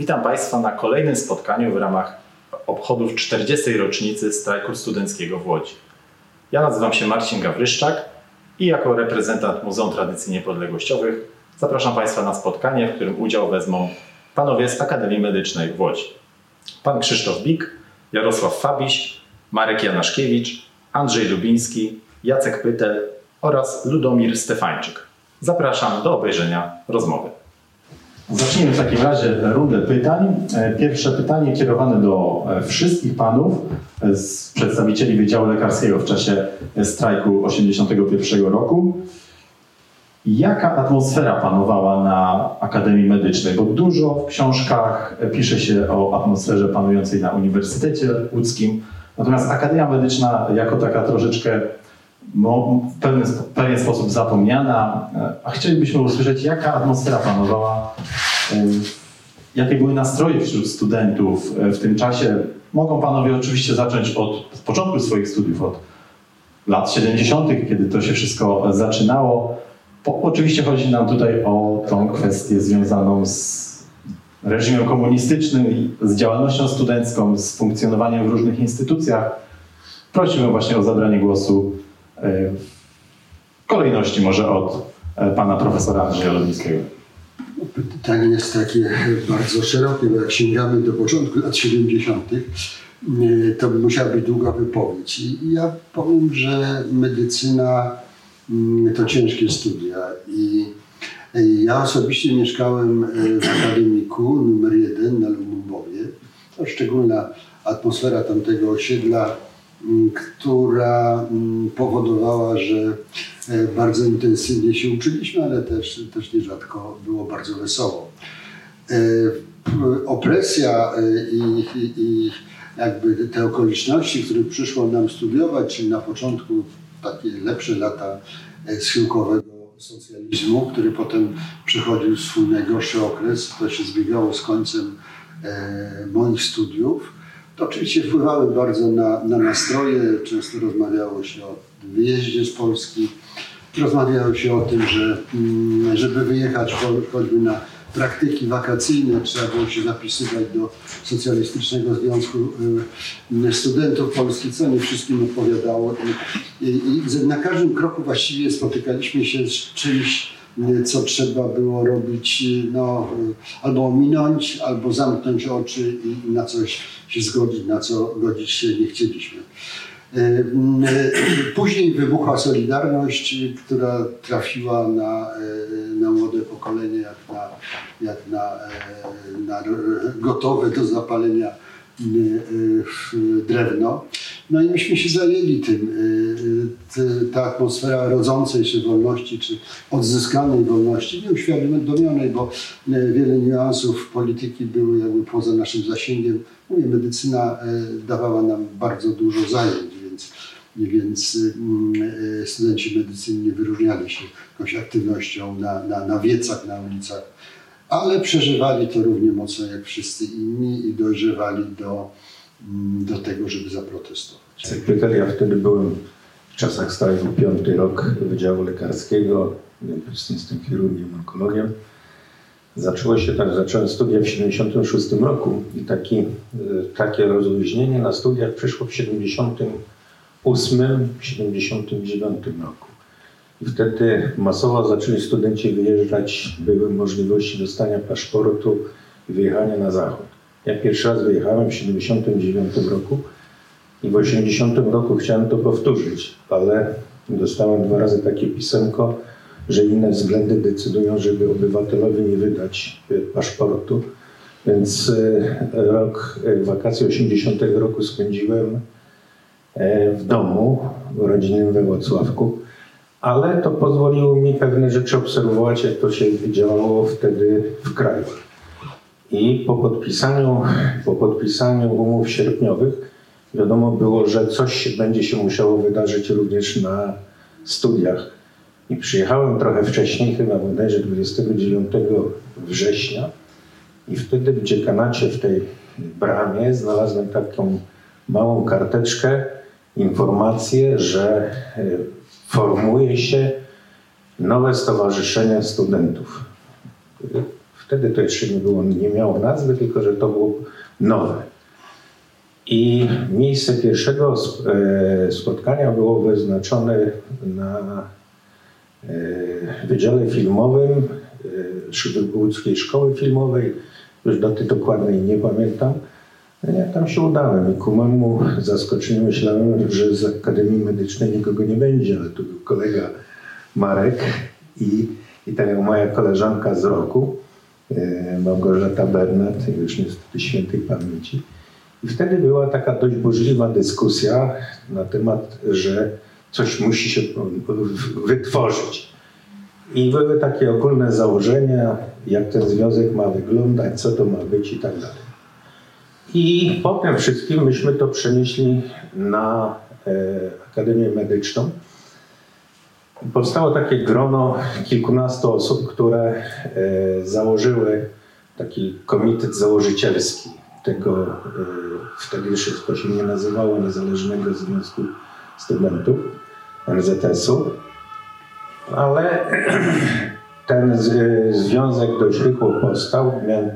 Witam Państwa na kolejnym spotkaniu w ramach obchodów 40. rocznicy strajku studenckiego w Łodzi. Ja nazywam się Marcin Gawryszczak i jako reprezentant Muzeum Tradycji Niepodległościowych zapraszam Państwa na spotkanie, w którym udział wezmą panowie z Akademii Medycznej w Łodzi. Pan Krzysztof Bik, Jarosław Fabiś, Marek Janaszkiewicz, Andrzej Lubiński, Jacek Pytel oraz Ludomir Stefańczyk. Zapraszam do obejrzenia rozmowy. Zacznijmy w takim razie rundę pytań. E, pierwsze pytanie kierowane do e, wszystkich panów, e, z przedstawicieli Wydziału Lekarskiego w czasie strajku 81 roku. Jaka atmosfera panowała na Akademii Medycznej? Bo dużo w książkach pisze się o atmosferze panującej na Uniwersytecie Łódzkim, natomiast Akademia Medyczna jako taka troszeczkę w pewien, w pewien sposób zapomniana, a chcielibyśmy usłyszeć, jaka atmosfera panowała, jakie były nastroje wśród studentów w tym czasie. Mogą panowie oczywiście zacząć od początku swoich studiów, od lat 70., kiedy to się wszystko zaczynało. Po, oczywiście chodzi nam tutaj o tą kwestię związaną z reżimem komunistycznym, z działalnością studencką, z funkcjonowaniem w różnych instytucjach. Prosimy właśnie o zabranie głosu E, w kolejności może od e, pana profesora Andrzeja Lodnickiego. Pytanie jest takie bardzo szerokie, bo jak sięgamy do początku lat 70., e, to musiała być długa wypowiedź. I ja powiem, że medycyna mm, to ciężkie studia. I ja osobiście mieszkałem w akademiku numer jeden na Lububowie. To szczególna atmosfera tamtego osiedla która mm, powodowała, że e, bardzo intensywnie się uczyliśmy, ale też, też nierzadko było bardzo wesoło. E, opresja e, i, i jakby te okoliczności, które przyszło nam studiować, czyli na początku takie lepsze lata schyłkowego socjalizmu, który potem przechodził swój najgorszy okres, to się zbiegało z końcem moich studiów to oczywiście wpływały bardzo na, na nastroje. Często rozmawiało się o wyjeździe z Polski. Rozmawiało się o tym, że mm, żeby wyjechać choćby na praktyki wakacyjne, trzeba było się zapisywać do Socjalistycznego Związku y, Studentów Polskich, co nie wszystkim odpowiadało. I na każdym kroku właściwie spotykaliśmy się z czymś, co trzeba było robić, no, albo ominąć, albo zamknąć oczy i na coś się zgodzić, na co godzić się nie chcieliśmy. E, później wybuchła Solidarność, która trafiła na, na młode pokolenie jak na, jak na, na gotowe do zapalenia drewno. No i myśmy się zajęli tym. Ta atmosfera rodzącej się wolności, czy odzyskanej wolności, nieuświadomionej, bo wiele niuansów polityki były jakby poza naszym zasięgiem. Mówię, medycyna dawała nam bardzo dużo zajęć, więc, więc studenci medycyny nie wyróżniali się jakąś aktywnością na, na, na wiecach, na ulicach ale przeżywali to równie mocno jak wszyscy inni i dojrzewali do, do tego, żeby zaprotestować. Sekretaria wtedy byłem w czasach strajku piąty rok Wydziału Lekarskiego, jestem chirurgiem, onkologiem. Zaczęło się tak, zacząłem studia w 76 roku i taki, e, takie rozluźnienie na studiach przyszło w 78, 79 roku. I wtedy masowo zaczęli studenci wyjeżdżać, były możliwości dostania paszportu i wyjechania na zachód. Ja pierwszy raz wyjechałem w 1979 roku i w 1980 roku chciałem to powtórzyć, ale dostałem dwa razy takie pisemko, że inne względy decydują, żeby obywatelowi nie wydać e, paszportu. Więc e, rok, e, wakacje 80 roku spędziłem w domu rodzinnym we Włocławku ale to pozwoliło mi pewne rzeczy obserwować, jak to się działało wtedy w kraju. I po podpisaniu, po podpisaniu umów sierpniowych wiadomo było, że coś będzie się musiało wydarzyć również na studiach. I przyjechałem trochę wcześniej, chyba bodajże 29 września i wtedy w dziekanacie, w tej bramie znalazłem taką małą karteczkę, informację, że e, formuje się nowe stowarzyszenie studentów. Wtedy to jeszcze nie, było, nie miało nazwy, tylko że to było nowe. I miejsce pierwszego e, spotkania było wyznaczone na e, Wydziale Filmowym Łódzkiej Szkoły Filmowej. Już daty dokładnej nie pamiętam. No ja tam się udałem i ku mojemu zaskoczeniu myślałem, że z Akademii Medycznej nikogo nie będzie, ale tu był kolega Marek i, i taka moja koleżanka z roku, e, Małgorzata Bernat, już niestety świętej pamięci. I wtedy była taka dość burzliwa dyskusja na temat, że coś musi się wytworzyć. I były takie ogólne założenia, jak ten związek ma wyglądać, co to ma być i tak dalej. I po tym wszystkim myśmy to przenieśli na e, Akademię Medyczną. Powstało takie grono kilkunastu osób, które e, założyły taki komitet założycielski tego, e, wtedy wszystko się nie nazywało Niezależnego Związku Studentów NZS-u, ale ten związek dość rychło powstał. Miałem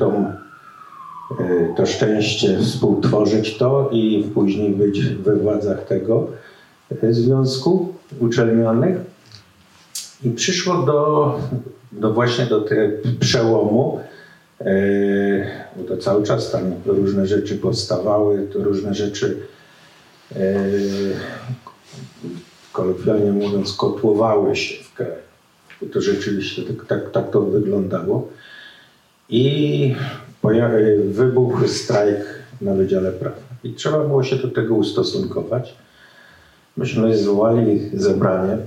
E, to szczęście współtworzyć to i później być we władzach tego e, związku uczelnionych. I przyszło do, do właśnie do tego przełomu, e, bo to cały czas tam różne rzeczy powstawały, to różne rzeczy kolokwialnie mówiąc kotłowały się w kraju. To rzeczywiście tak, tak, tak to wyglądało. I wybuchł strajk na Wydziale Prawa i trzeba było się do tego ustosunkować. Myśmy zwołali zebranie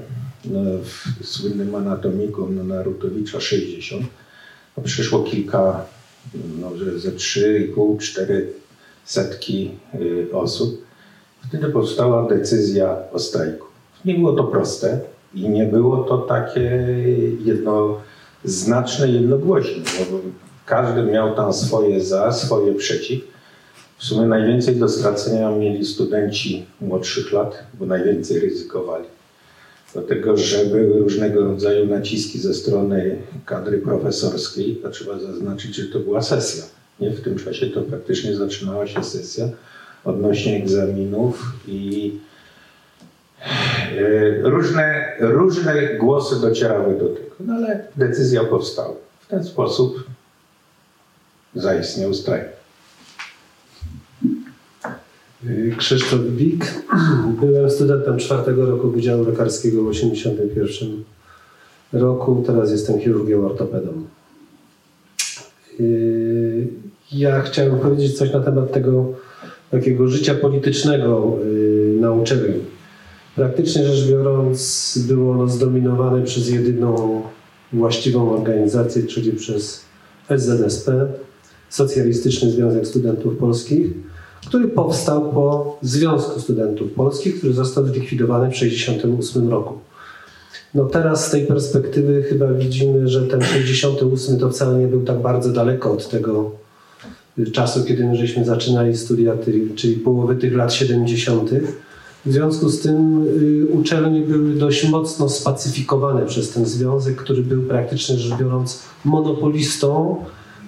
słynnym anatomiku na Narutowicza 60. No, przyszło kilka, no, ze 3,5-4 setki y, osób. Wtedy powstała decyzja o strajku. Nie było to proste i nie było to takie jednoznaczne, jednogłośne. Bo każdy miał tam swoje za, swoje przeciw. W sumie najwięcej do stracenia mieli studenci młodszych lat, bo najwięcej ryzykowali. Dlatego, że były różnego rodzaju naciski ze strony kadry profesorskiej, to trzeba zaznaczyć, że to była sesja. Nie? W tym czasie to praktycznie zaczynała się sesja odnośnie egzaminów i e, różne, różne głosy docierały do tego, no ale decyzja powstała. W ten sposób zaistniał strajk. Krzysztof Bik. Byłem studentem czwartego roku Wydziału Lekarskiego w 1981 roku. Teraz jestem chirurgiem ortopedą. Yy, ja chciałem powiedzieć coś na temat tego takiego życia politycznego yy, na uczelni. Praktycznie rzecz biorąc, było ono zdominowane przez jedyną właściwą organizację, czyli przez SZSP, Socjalistyczny Związek Studentów Polskich, który powstał po Związku Studentów Polskich, który został zlikwidowany w 1968 roku. No teraz z tej perspektywy chyba widzimy, że ten 68 to wcale nie był tak bardzo daleko od tego czasu, kiedy my żeśmy zaczynali studia, czyli połowy tych lat 70. W związku z tym y, uczelnie były dość mocno spacyfikowane przez ten związek, który był praktycznie rzecz biorąc monopolistą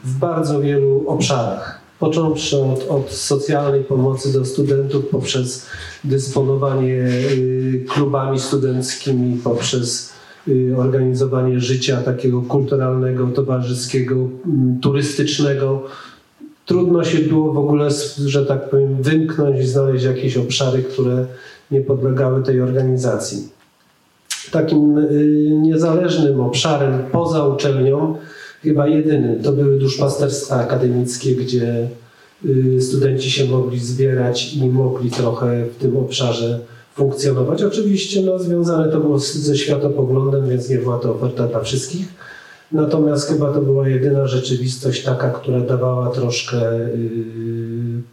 w bardzo wielu obszarach. Począwszy od, od socjalnej pomocy do studentów, poprzez dysponowanie y, klubami studenckimi, poprzez y, organizowanie życia takiego kulturalnego, towarzyskiego, y, turystycznego. Trudno się było w ogóle, że tak powiem, wymknąć i znaleźć jakieś obszary, które nie podlegały tej organizacji. Takim y, niezależnym obszarem poza uczelnią chyba jedynym. To były duszpasterstwa akademickie, gdzie y, studenci się mogli zbierać i mogli trochę w tym obszarze funkcjonować. Oczywiście no, związane to było ze światopoglądem, więc nie była to oferta dla wszystkich. Natomiast chyba to była jedyna rzeczywistość taka, która dawała troszkę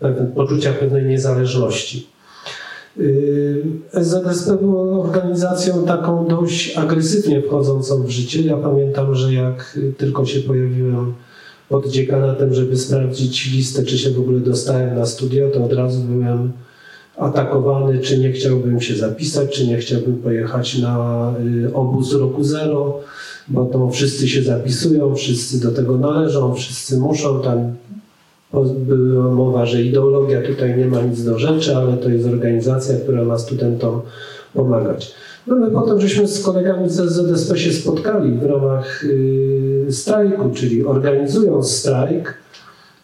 yy, poczucia pewnej niezależności. SZSP y, było organizacją taką dość agresywnie wchodzącą w życie. Ja pamiętam, że jak tylko się pojawiłem pod dziekanatem, żeby sprawdzić listę, czy się w ogóle dostałem na studia, to od razu byłem atakowany, czy nie chciałbym się zapisać, czy nie chciałbym pojechać na y, obóz roku zero. bo to wszyscy się zapisują, wszyscy do tego należą, wszyscy muszą tam. Była mowa, że ideologia tutaj nie ma nic do rzeczy, ale to jest organizacja, która ma studentom pomagać. No my potem żeśmy z kolegami z ZSP się spotkali w ramach y, strajku, czyli organizując strajk,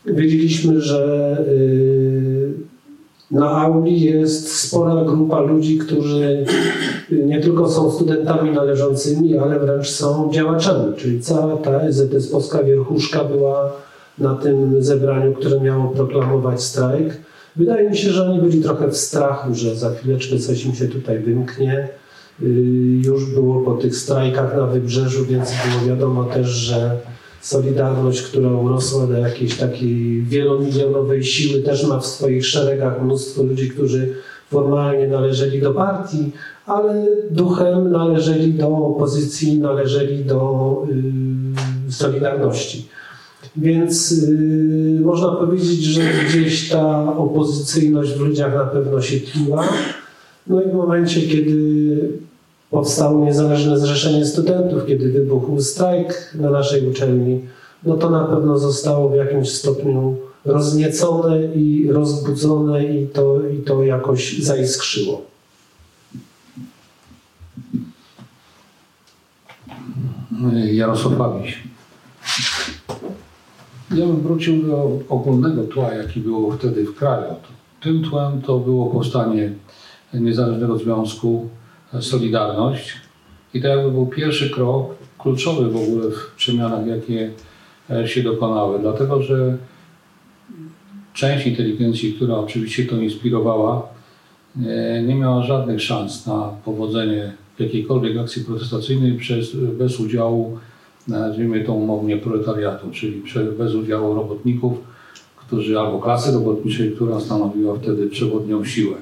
wiedzieliśmy, że y, na auli jest spora grupa ludzi, którzy nie tylko są studentami należącymi, ale wręcz są działaczami, czyli cała ta ZS Polska Wierchuszka była na tym zebraniu, które miało proklamować strajk. Wydaje mi się, że oni byli trochę w strachu, że za chwileczkę coś im się tutaj wymknie. Y, już było po tych strajkach na wybrzeżu, więc było wiadomo też, że Solidarność, która urosła do jakiejś takiej wielomilionowej siły, też ma w swoich szeregach mnóstwo ludzi, którzy formalnie należeli do partii, ale duchem należeli do opozycji, należeli do y, Solidarności. Więc y, można powiedzieć, że gdzieś ta opozycyjność w ludziach na pewno się tliła. No i w momencie, kiedy powstało niezależne zrzeszenie studentów, kiedy wybuchł strajk na naszej uczelni, no to na pewno zostało w jakimś stopniu rozniecone i rozbudzone i to, i to jakoś zaiskrzyło. Jarosław Babiś. Ja bym wrócił do ogólnego tła, jaki było wtedy w kraju. Tym tłem to było powstanie Niezależnego Związku Solidarność. I to jakby był pierwszy krok, kluczowy w ogóle w przemianach, jakie e, się dokonały. Dlatego, że część inteligencji, która oczywiście to inspirowała, e, nie miała żadnych szans na powodzenie jakiejkolwiek akcji protestacyjnej przez, bez udziału, nazwijmy to umownie, proletariatu, czyli bez udziału robotników, którzy albo klasy robotniczej, która stanowiła wtedy przewodnią siłę.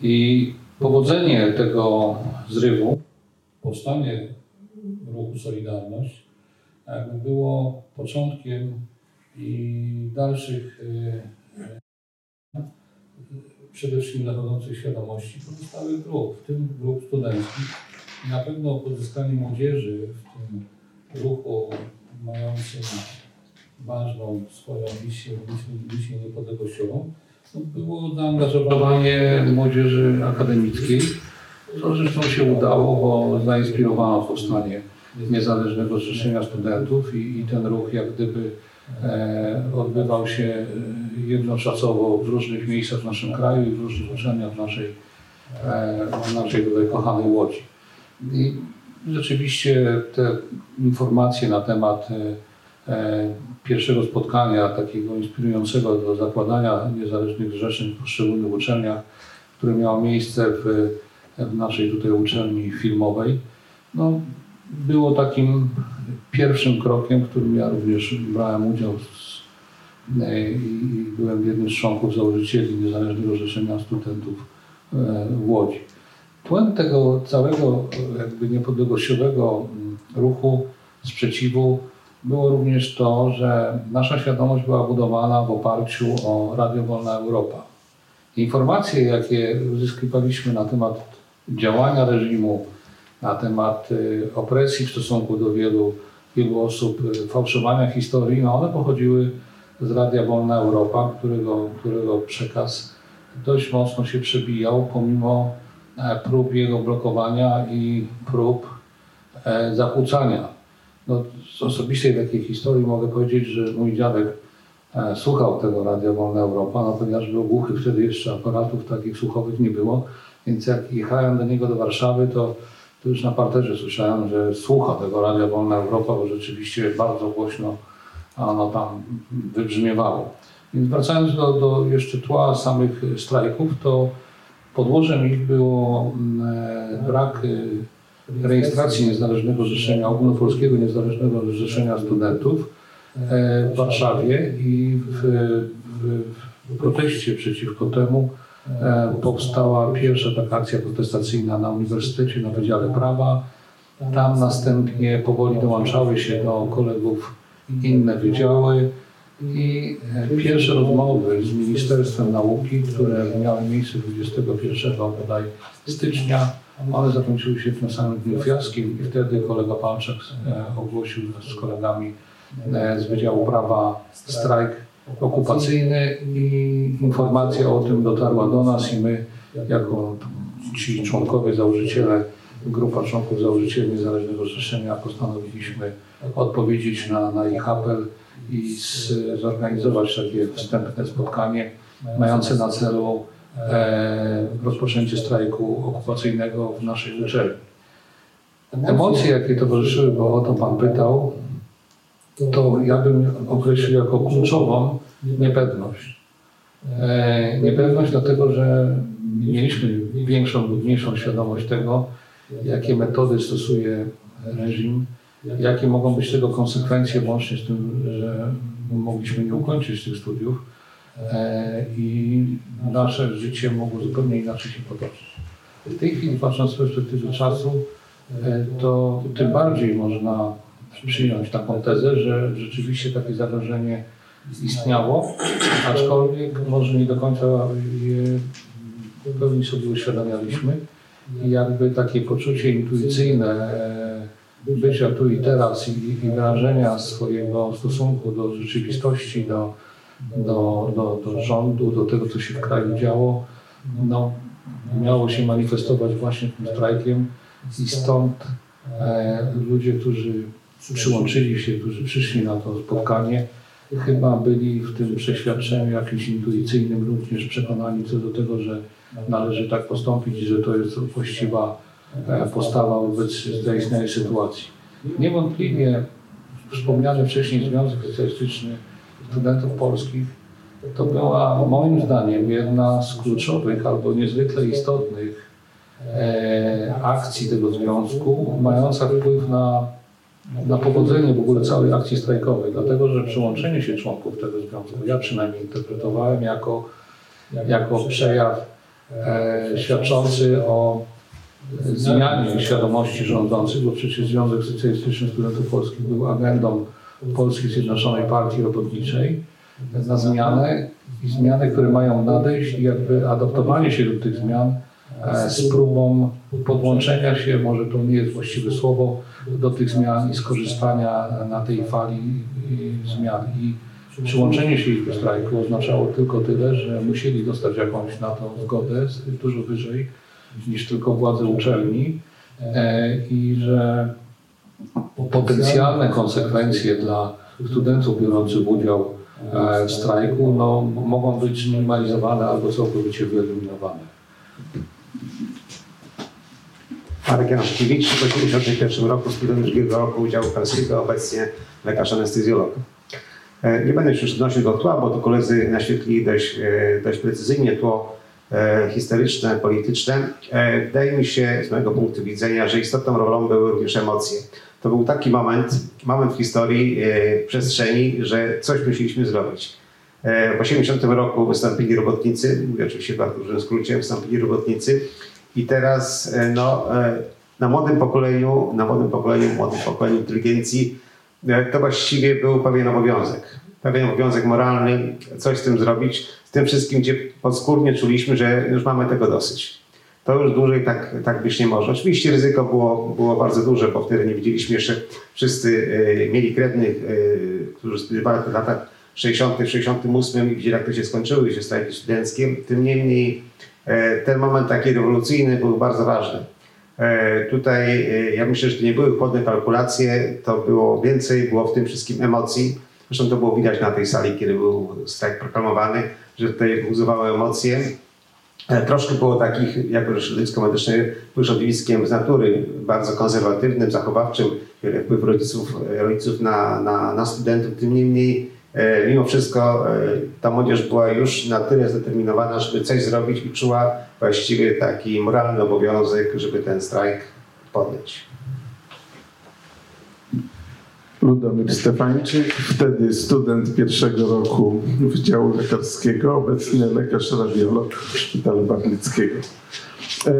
I Powodzenie tego zrywu, powstanie ruchu Solidarność, było początkiem i dalszych e, przede wszystkim zachodzących świadomości pozostałych grup, w tym grup studenckich. Na pewno pozyskanie młodzieży w tym ruchu mającym ważną swoją misję, misję niepodległościową, było zaangażowanie młodzieży akademickiej, co zresztą się udało, bo zainspirowano powstanie Niezależnego Zrzeszenia Studentów i, i ten ruch jak gdyby e, odbywał się e, jednoczasowo w różnych miejscach w naszym kraju i w różnych uczelniach w naszej, e, w naszej tutaj kochanej Łodzi. I rzeczywiście te informacje na temat e, E, pierwszego spotkania takiego inspirującego do zakładania niezależnych zrzeszeń w poszczególnych uczelniach, które miało miejsce w, w naszej tutaj uczelni filmowej, no, było takim pierwszym krokiem, w którym ja również brałem udział z, e, i byłem jednym z członków założycieli Niezależnego Zrzeszenia Studentów w Łodzi. Tłem tego całego jakby niepodległościowego mm, ruchu sprzeciwu było również to, że nasza świadomość była budowana w oparciu o Radio Wolna Europa. Informacje, jakie uzyskiwaliśmy na temat działania reżimu, na temat y, opresji w stosunku do wielu, wielu osób, y, fałszowania historii, no one pochodziły z Radia Wolna Europa, którego, którego przekaz dość mocno się przebijał, pomimo prób jego blokowania i prób e, zakłócania no, z osobistej takiej historii mogę powiedzieć, że mój dziadek e, słuchał tego Radia Wolna Europa, no, ponieważ był głuchy, wtedy jeszcze aparatów takich słuchowych nie było, więc jak jechałem do niego do Warszawy, to, to już na parterze słyszałem, że słucha tego Radia Wolna Europa, bo rzeczywiście bardzo głośno ono tam wybrzmiewało. Więc wracając do, do jeszcze tła samych strajków, to podłożem ich było mm, e, brak e, rejestracji Niezależnego Zrzeszenia, Ogólnopolskiego Niezależnego Zrzeszenia Studentów e, w Warszawie i w, w, w proteście przeciwko temu powstała pierwsza taka akcja protestacyjna na Uniwersytecie na Wydziale Prawa. Tam następnie powoli dołączały się do kolegów inne wydziały i pierwsze rozmowy z Ministerstwem Nauki, które miały miejsce 21 bodaj stycznia ale zakończyły się na samym dniu fiaskiem i wtedy kolega Palczak e, ogłosił z kolegami e, z Wydziału Prawa strajk okupacyjny i informacja o tym dotarła do nas i my jako ci członkowie, założyciele, grupa członków założycieli Niezależnego Zrzeszenia postanowiliśmy odpowiedzieć na, na ich apel i z, zorganizować takie wstępne spotkanie mające na celu e, rozpoczęcie strajku okupacyjnego w naszej uczelni. Emocje, jakie towarzyszyły, bo o to Pan pytał, to ja bym określił jako kluczową niepewność. E, niepewność dlatego, że mieliśmy większą lub mniejszą świadomość tego, jakie metody stosuje reżim, jakie mogą być tego konsekwencje, łącznie z tym, że mogliśmy nie ukończyć tych studiów e, i nasze życie mogło zupełnie inaczej się potoczyć. W tej chwili, patrząc z perspektywy czasu, e, to tym bardziej można przyjąć taką tezę, że rzeczywiście takie zagrożenie istniało, aczkolwiek może nie do końca je w pełni sobie uświadamialiśmy. I jakby takie poczucie intuicyjne e, bycia tu i teraz i, i wyrażenia swojego stosunku do rzeczywistości, do, do, do, do rządu, do tego, co się w kraju działo, no, miało się manifestować właśnie tym strajkiem. I stąd e, ludzie, którzy przyłączyli się, którzy przyszli na to spotkanie, chyba byli w tym przeświadczeniu jakimś intuicyjnym również przekonani co do tego, że należy tak postąpić i że to jest właściwa postawa wobec zaistniałej sytuacji. Niewątpliwie wspomniany wcześniej Związek Socjalistyczny Studentów Polskich to była moim zdaniem jedna z kluczowych albo niezwykle istotnych e, akcji tego związku, mająca wpływ na na powodzenie w ogóle całej akcji strajkowej, dlatego że przyłączenie się członków tego związku, ja przynajmniej interpretowałem jako, jako przejaw e, świadczący o zmianie świadomości rządzących, bo przecież Związek Socjalistyczny Studentów Polskich był agendą Polskiej Zjednoczonej Partii Robotniczej na zmianę i zmiany, które mają nadejść i jakby adaptowanie się do tych zmian e, z próbą podłączenia się, może to nie jest właściwe słowo, do tych zmian i skorzystania na tej fali zmian. I przyłączenie się ich do strajku oznaczało tylko tyle, że musieli dostać jakąś na to zgodę dużo wyżej niż tylko władze uczelni e, i że potencjalne konsekwencje dla studentów biorących udział e, w strajku no, mogą być minimalizowane albo całkowicie wyeliminowane. Marek Janaszkiewicz, w 1981 roku student drugiego roku Wydziału Karskiego, obecnie lekarz anestezjolog. E, nie będę już odnosił do tła, bo to koledzy naświetlili dość, dość precyzyjnie tło historyczne, polityczne. Wydaje mi się, z mojego punktu widzenia, że istotną rolą były również emocje. To był taki moment, moment w historii, w przestrzeni, że coś musieliśmy zrobić. W 1980 roku wystąpili robotnicy, mówię oczywiście w bardzo dużym skrócie, wystąpili robotnicy i teraz e, no, e, na młodym pokoleniu, na młodym pokoleniu, młodym pokoleniu inteligencji e, to właściwie był pewien obowiązek. Pewien obowiązek moralny, coś z tym zrobić, z tym wszystkim, gdzie podskórnie czuliśmy, że już mamy tego dosyć. To już dłużej tak, tak być nie może. Oczywiście ryzyko było, było bardzo duże, bo wtedy nie widzieliśmy jeszcze, wszyscy mieli krewnych, którzy studiowali w latach 60., 68 i widzieli, jak to się skończyły, się strajki studenckie. Tym niemniej E, ten moment taki rewolucyjny był bardzo ważny. Tutaj ja myślę, że to nie były chłodne kalkulacje, to było więcej, było w tym wszystkim emocji. Zresztą to było widać na tej sali, kiedy był strajk proklamowany, że tutaj buzowały emocje. Troszkę było takich, jako że środowisko medyczne był środowiskiem z natury bardzo konserwatywnym, zachowawczym, wpływ rodziców, rodziców na, na, na studentów, tym niemniej E, mimo wszystko e, ta młodzież była już na tyle zdeterminowana, żeby coś zrobić i czuła właściwie taki moralny obowiązek, żeby ten strajk podjąć. Ludomir Stefańczyk, wtedy student pierwszego roku Wydziału Lekarskiego, obecnie lekarz radiolog Szpitala Barlickiego. E,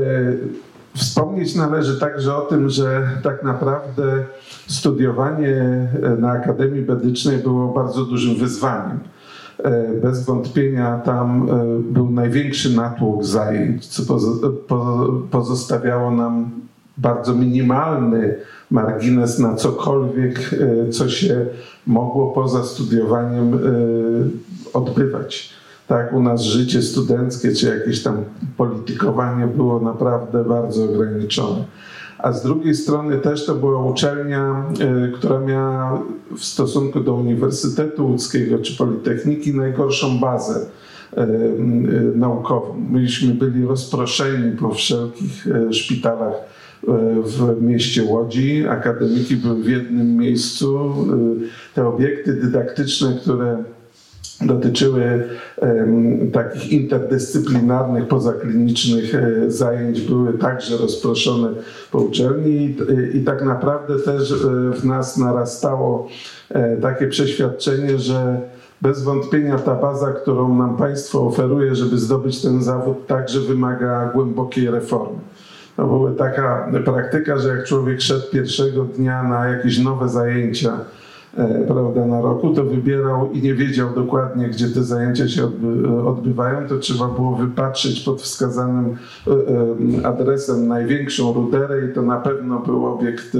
Wspomnieć należy także o tym, że tak naprawdę studiowanie na Akademii Medycznej było bardzo dużym wyzwaniem. e, bez wątpienia tam e, był największy natłok zajęć, co pozo- po- pozostawiało nam bardzo minimalny margines na cokolwiek, e, co się mogło poza studiowaniem e, odbywać. Tak, u nas życie studenckie czy jakieś tam politykowanie było naprawdę bardzo ograniczone. A z drugiej strony też to była uczelnia, e, która miała w stosunku do Uniwersytetu Łódzkiego czy Politechniki najgorszą bazę naukową. Myśmy byli rozproszeni po wszelkich szpitalach w mieście Łodzi. Akademiki były w jednym miejscu. E, Te obiekty dydaktyczne, które dotyczyły em, takich interdyscyplinarnych, pozaklinicznych e, zajęć, były także rozproszone po uczelni i, i tak naprawdę też e, w nas narastało e, takie przeświadczenie, że bez wątpienia ta baza, którą nam państwo oferuje, żeby zdobyć ten zawód, także wymaga głębokiej reformy. To była taka praktyka, że jak człowiek szedł pierwszego dnia na jakieś nowe zajęcia, e, prawda, na roku, to wybierał i nie wiedział dokładnie, gdzie te zajęcia się odby- odbywają, to trzeba było wypatrzeć pod wskazanym e, e, adresem największą ruderę i to na pewno był obiekt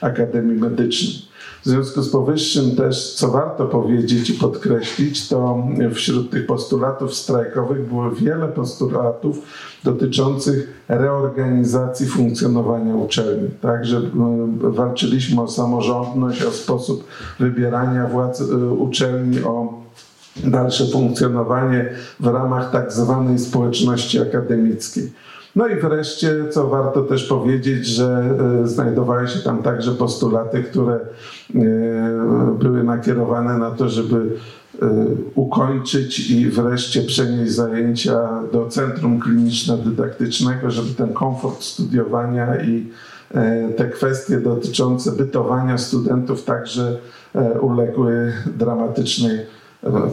Akademii Medycznej. W związku z powyższym też, co warto powiedzieć i podkreślić, to wśród tych postulatów strajkowych było wiele postulatów dotyczących reorganizacji funkcjonowania uczelni. Także walczyliśmy o samorządność, o sposób wybierania władz y, uczelni, o dalsze funkcjonowanie w ramach tak zwanej społeczności akademickiej. No i wreszcie, co warto też powiedzieć, że e, znajdowały się tam także postulaty, które e, były nakierowane na to, żeby e, ukończyć i wreszcie przenieść zajęcia do Centrum Kliniczno-Dydaktycznego, żeby ten komfort studiowania i te kwestie dotyczące bytowania studentów także uległy dramatycznej,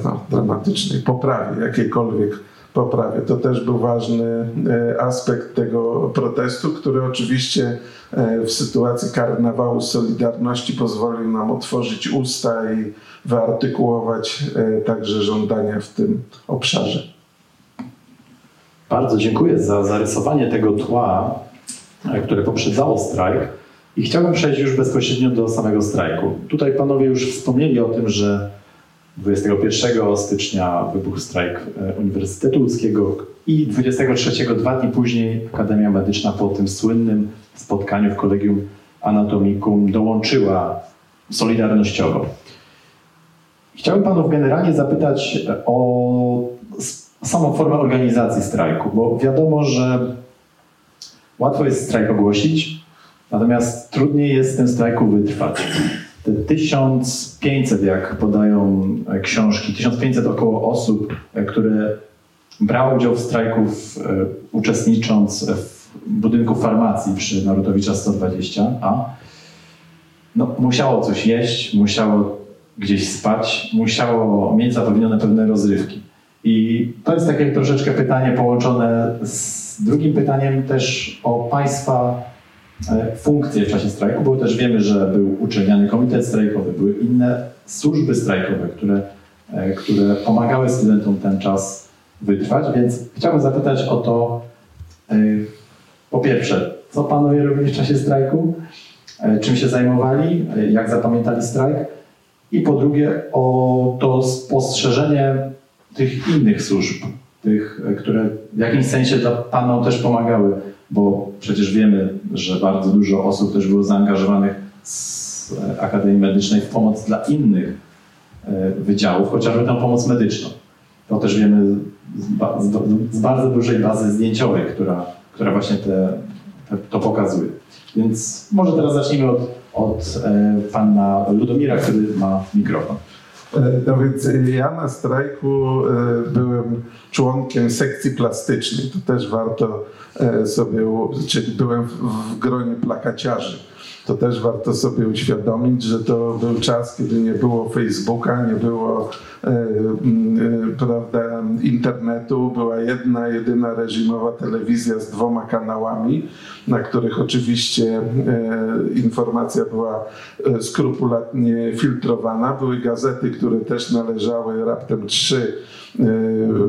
no, dramatycznej poprawie, jakiejkolwiek poprawie. To też był ważny e, aspekt tego protestu, który oczywiście e, w sytuacji karnawału Solidarności pozwolił nam otworzyć usta i wyartykułować e, także żądania w tym obszarze. Bardzo dziękuję za zarysowanie tego tła, które poprzedzało strajk. I chciałbym przejść już bezpośrednio do samego strajku. Tutaj panowie już wspomnieli o tym, że 21 stycznia wybuchł strajk e, Uniwersytetu Łódzkiego i 23 dwa dni później Akademia Medyczna po tym słynnym spotkaniu w Kolegium Anatomicum dołączyła solidarnościowo. Chciałbym panów generalnie zapytać o s- samą formę organizacji strajku, bo wiadomo, że łatwo jest strajk ogłosić, natomiast trudniej jest w tym strajku wytrwać. Te 1500, jak podają e, książki, 1500 około osób, e, które brało udział w strajku, w, e, uczestnicząc w budynku farmacji przy Narutowicza 120a, no, musiało coś jeść, musiało gdzieś spać, musiało mieć zapewnione pewne rozrywki. I to jest takie troszeczkę pytanie połączone z drugim pytaniem też o Państwa funkcje w czasie strajku, bo też wiemy, że był uczelniany komitet strajkowy, były inne służby strajkowe, które, e, które pomagały studentom ten czas wytrwać, więc chciałbym zapytać o to, e, po pierwsze, co panowie robili w czasie strajku, e, czym się zajmowali, e, jak zapamiętali strajk i po drugie o to spostrzeżenie tych innych służb, tych, e, które w jakimś sensie dla panom też pomagały, bo przecież wiemy, że bardzo dużo osób też było zaangażowanych z e, Akademii Medycznej w pomoc dla innych e, wydziałów, chociażby tę pomoc medyczną. To też wiemy z, z, z bardzo dużej bazy zdjęciowej, która, która właśnie te, te, to pokazuje. Więc może teraz zacznijmy od, od e, pana Ludomira, który ma mikrofon. E, No więc e, ja na strajku e, byłem członkiem sekcji plastycznej. To też warto sobie, czyli byłem w gronie plakaciarzy. To też warto sobie uświadomić, że to był czas, kiedy nie było Facebooka, nie było e, e, prawda, internetu, była jedna, jedyna reżimowa telewizja z dwoma kanałami, na których oczywiście e, informacja była e, skrupulatnie filtrowana. Były gazety, które też należały, raptem trzy,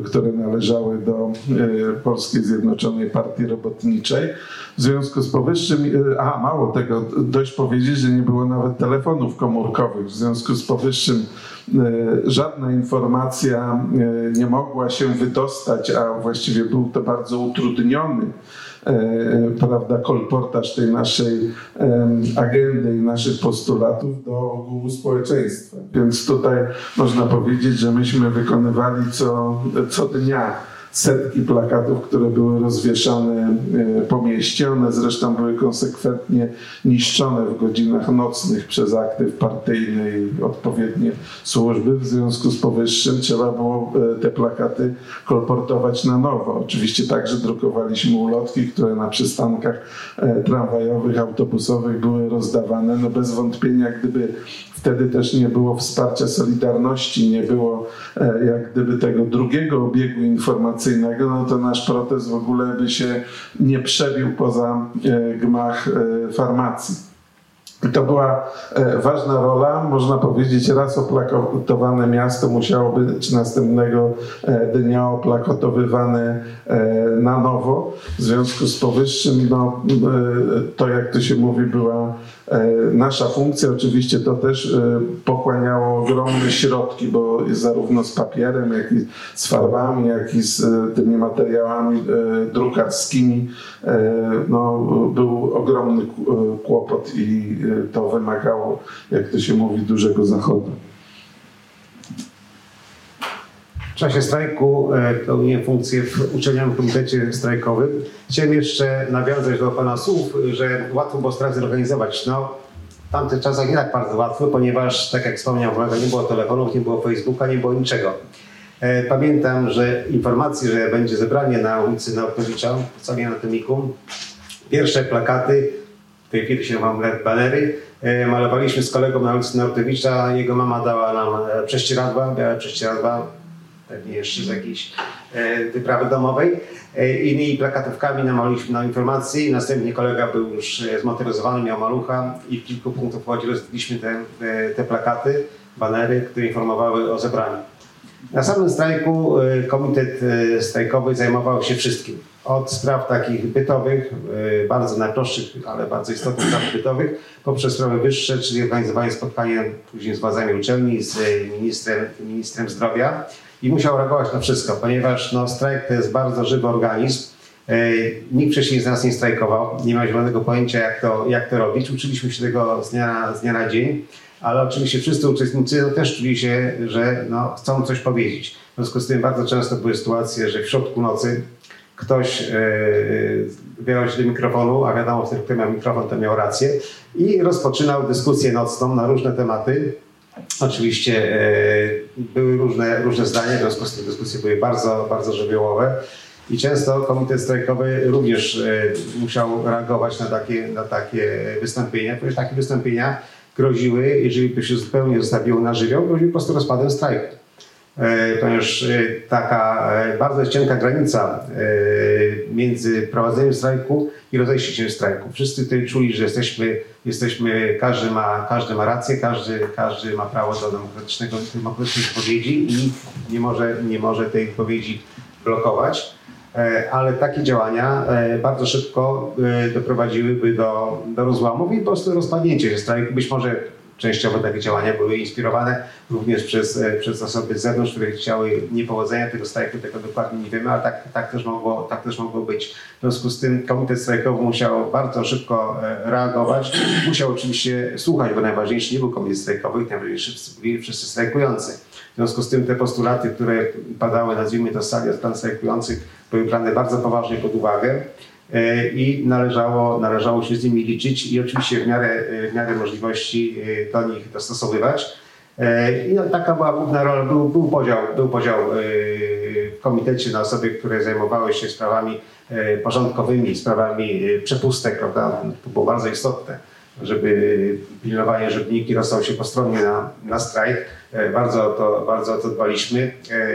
które należały do e, Polskiej Zjednoczonej Partii Robotniczej. W związku z powyższym, e, a mało tego, dość powiedzieć, że nie było nawet telefonów komórkowych. W związku z powyższym żadna informacja nie mogła się wydostać, a właściwie był to bardzo utrudniony prawda, kolportaż tej naszej agendy i naszych postulatów do ogółu społeczeństwa. Więc tutaj można powiedzieć, że myśmy wykonywali co, co dnia setki plakatów, które były rozwieszane e, po mieście. One zresztą były konsekwentnie niszczone w godzinach nocnych przez aktyw partyjne i odpowiednie służby. W związku z powyższym trzeba było e, te plakaty kolportować na nowo. Oczywiście także drukowaliśmy ulotki, które na przystankach e, tramwajowych, autobusowych były rozdawane. No bez wątpienia, gdyby wtedy też nie było wsparcia Solidarności, nie było e, jak gdyby tego drugiego obiegu informacyjnego, no to nasz protest w ogóle by się nie przebił poza e, gmach e, farmacji. I to była ważna rola. Można powiedzieć, raz oplakatowane miasto musiało być następnego dnia oplakatowywane e, na nowo. W związku z powyższym, no, to jak to się mówi, była nasza funkcja. Oczywiście to też e, pochłaniało ogromne środki, bo zarówno z papierem, jak i z farbami, jak i z e, tymi materiałami e, drukarskimi e, no, był ogromny e, kłopot i e, to wymagało, jak to się mówi, dużego zachodu. W czasie strajku e, pełniłem funkcję w uczelnianym komitecie strajkowym. Chciałem jeszcze nawiązać do Pana słów, że łatwo było strajk zorganizować. No, w tamtych czasach nie tak bardzo łatwo, ponieważ, tak jak wspomniał kolega, nie było telefonów, nie było Facebooka, nie było niczego. E, Pamiętam, że informacji, że będzie zebranie na ulicy Nautowicza w całym anatomikum, pierwsze plakaty, w tej chwili się mam banery, e, malowaliśmy z kolegą na ulicy Nautowicza, jego mama dała nam prześcieradła, białe prześcieradła, pewnie jeszcze z jakiejś e, wyprawy domowej. E, Innymi plakatówkami namaliliśmy na informacji. Następnie kolega był już e, zmotoryzowany, miał malucha i w kilku punktach w Łodzi rozdaliśmy te, te, plakaty, banery, które informowały o zebraniu. Na samym strajku komitet strajkowy zajmował się wszystkim. Od spraw takich bytowych, bardzo najprostszych, ale bardzo istotnych spraw bytowych, poprzez sprawy wyższe, czyli organizowanie spotkania później z władzami uczelni, z ministrem, ministrem zdrowia i musiał reagować na wszystko, ponieważ no, strajk to jest bardzo żywy organizm. E, Nikt wcześniej z nas nie strajkował, nie ma zielonego pojęcia jak to, jak to robić. Uczyliśmy się tego z dnia, z dnia na dzień, ale oczywiście wszyscy uczestnicy no, też czuli się, że no, chcą coś powiedzieć. W związku z tym bardzo często były sytuacje, że w środku nocy ktoś e, wybierał się do mikrofonu, a wiadomo, wtedy kto miał mikrofon, to miał rację i rozpoczynał dyskusję nocną na różne tematy. Oczywiście e, były różne, różne zdania, w związku z tym dyskusje były bardzo, bardzo żywiołowe. I często komitet strajkowy również e, musiał reagować na takie, na takie wystąpienia, ponieważ takie wystąpienia groziły, jeżeli by się zupełnie zostawiło na żywioł, groziły po prostu rozpadem strajku. E, ponieważ e, taka e, bardzo cienka granica między prowadzeniem strajku i rozejściem się strajku. Wszyscy tutaj czuli, że jesteśmy, jesteśmy każdy, ma, każdy ma rację, każdy, każdy ma prawo do demokratycznego, demokratycznej wypowiedzi i nikt nie może, nie może tej wypowiedzi blokować. Ale takie działania bardzo szybko doprowadziłyby do, do rozłamów i po prostu rozpadnięcia się strajku. Być może częściowo takie działania były inspirowane również przez, e, przez osoby z zewnątrz, które chciały niepowodzenia tego strajku, tego dokładnie nie wiemy, ale tak, tak, też mogło, tak też mogło być. W związku z tym komitet strajkowy musiał bardzo szybko e, reagować. Musiał oczywiście słuchać, bo najważniejszy nie był komitet strajkowy, najważniejszy byli wszyscy strajkujący. W związku z tym te postulaty, które padały, nazwijmy to z sali od stron strajkujących, były brane bardzo poważnie pod uwagę i należało, należało się z nimi liczyć i oczywiście w miarę, e, w miarę możliwości e, do nich dostosowywać. E, I no, taka była główna rola, był, był podział, był podział e, w komitecie na osoby, które zajmowały się sprawami e, porządkowymi, sprawami e, przepustek, prawda? To było bardzo istotne. Żeby pilnowanie, żeby nikt nie dostał się na, na strajk. E, Bardzo o to, bardzo to dbaliśmy. E,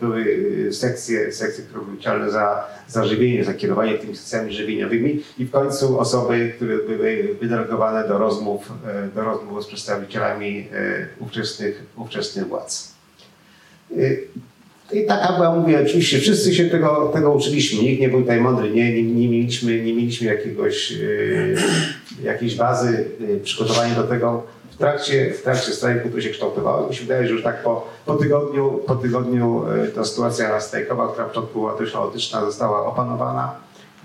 Były sekcje, sekcje, które były odpowiedzialne za, za żywienie, za kierowanie tymi sekcjami żywieniowymi i w końcu osoby, które były wydelegowane do rozmów, e, do rozmów z przedstawicielami ówczesnych, ówczesnych władz. I taka była, mówię, oczywiście wszyscy się tego, tego uczyliśmy, nikt nie był tutaj mądry, nie, nie, nie mieliśmy, nie mieliśmy jakiegoś, e, jakiejś bazy e, przygotowania do tego. W trakcie, w trakcie strajku to się kształtowało. Mi się wydaje, że już tak po, po tygodniu, po tygodniu e, ta sytuacja strajkowa, która w początku była dość chaotyczna, została opanowana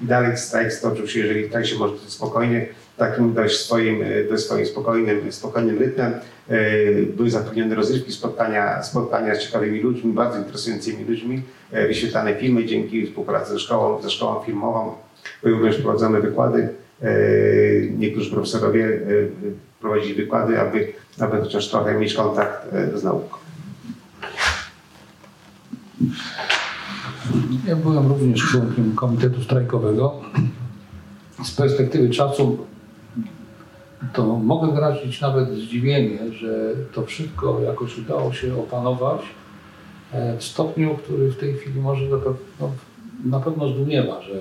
i dalej strajk stoczył się, jeżeli tak się może spokojnie, takim dość swoim, dość swoim spokojnym, spokojnym rytmem. E, Były zapewnione rozrywki, spotkania, spotkania z ciekawymi ludźmi, bardzo interesującymi ludźmi, e, wyświetlane filmy dzięki współpracy ze szkołą, ze szkołą filmową. Były również prowadzone wykłady. E, Niektórzy profesorowie prowadzili wykłady, aby, aby chociaż trochę mieć kontakt z nauką. Ja byłem również członkiem komitetu strajkowego. Z perspektywy czasu to mogę wyrazić nawet zdziwienie, że to wszystko jakoś udało się opanować e, w stopniu, który w tej chwili może na pewno, na pewno zdumiewa, że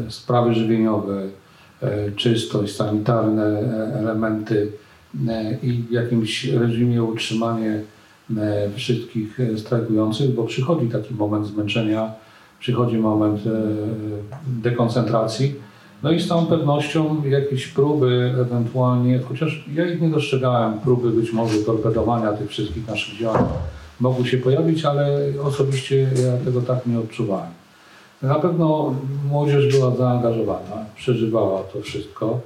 e, sprawy żywieniowe, e, czystość, sanitarne elementy i w jakimś reżimie utrzymanie wszystkich strajkujących, bo przychodzi taki moment zmęczenia, przychodzi moment dekoncentracji. No i z całą pewnością jakieś próby ewentualnie, chociaż ja ich nie dostrzegałem, próby być może torpedowania tych wszystkich naszych działań mogły się pojawić, ale osobiście ja tego tak nie odczuwałem. Na pewno młodzież była zaangażowana, przeżywała to wszystko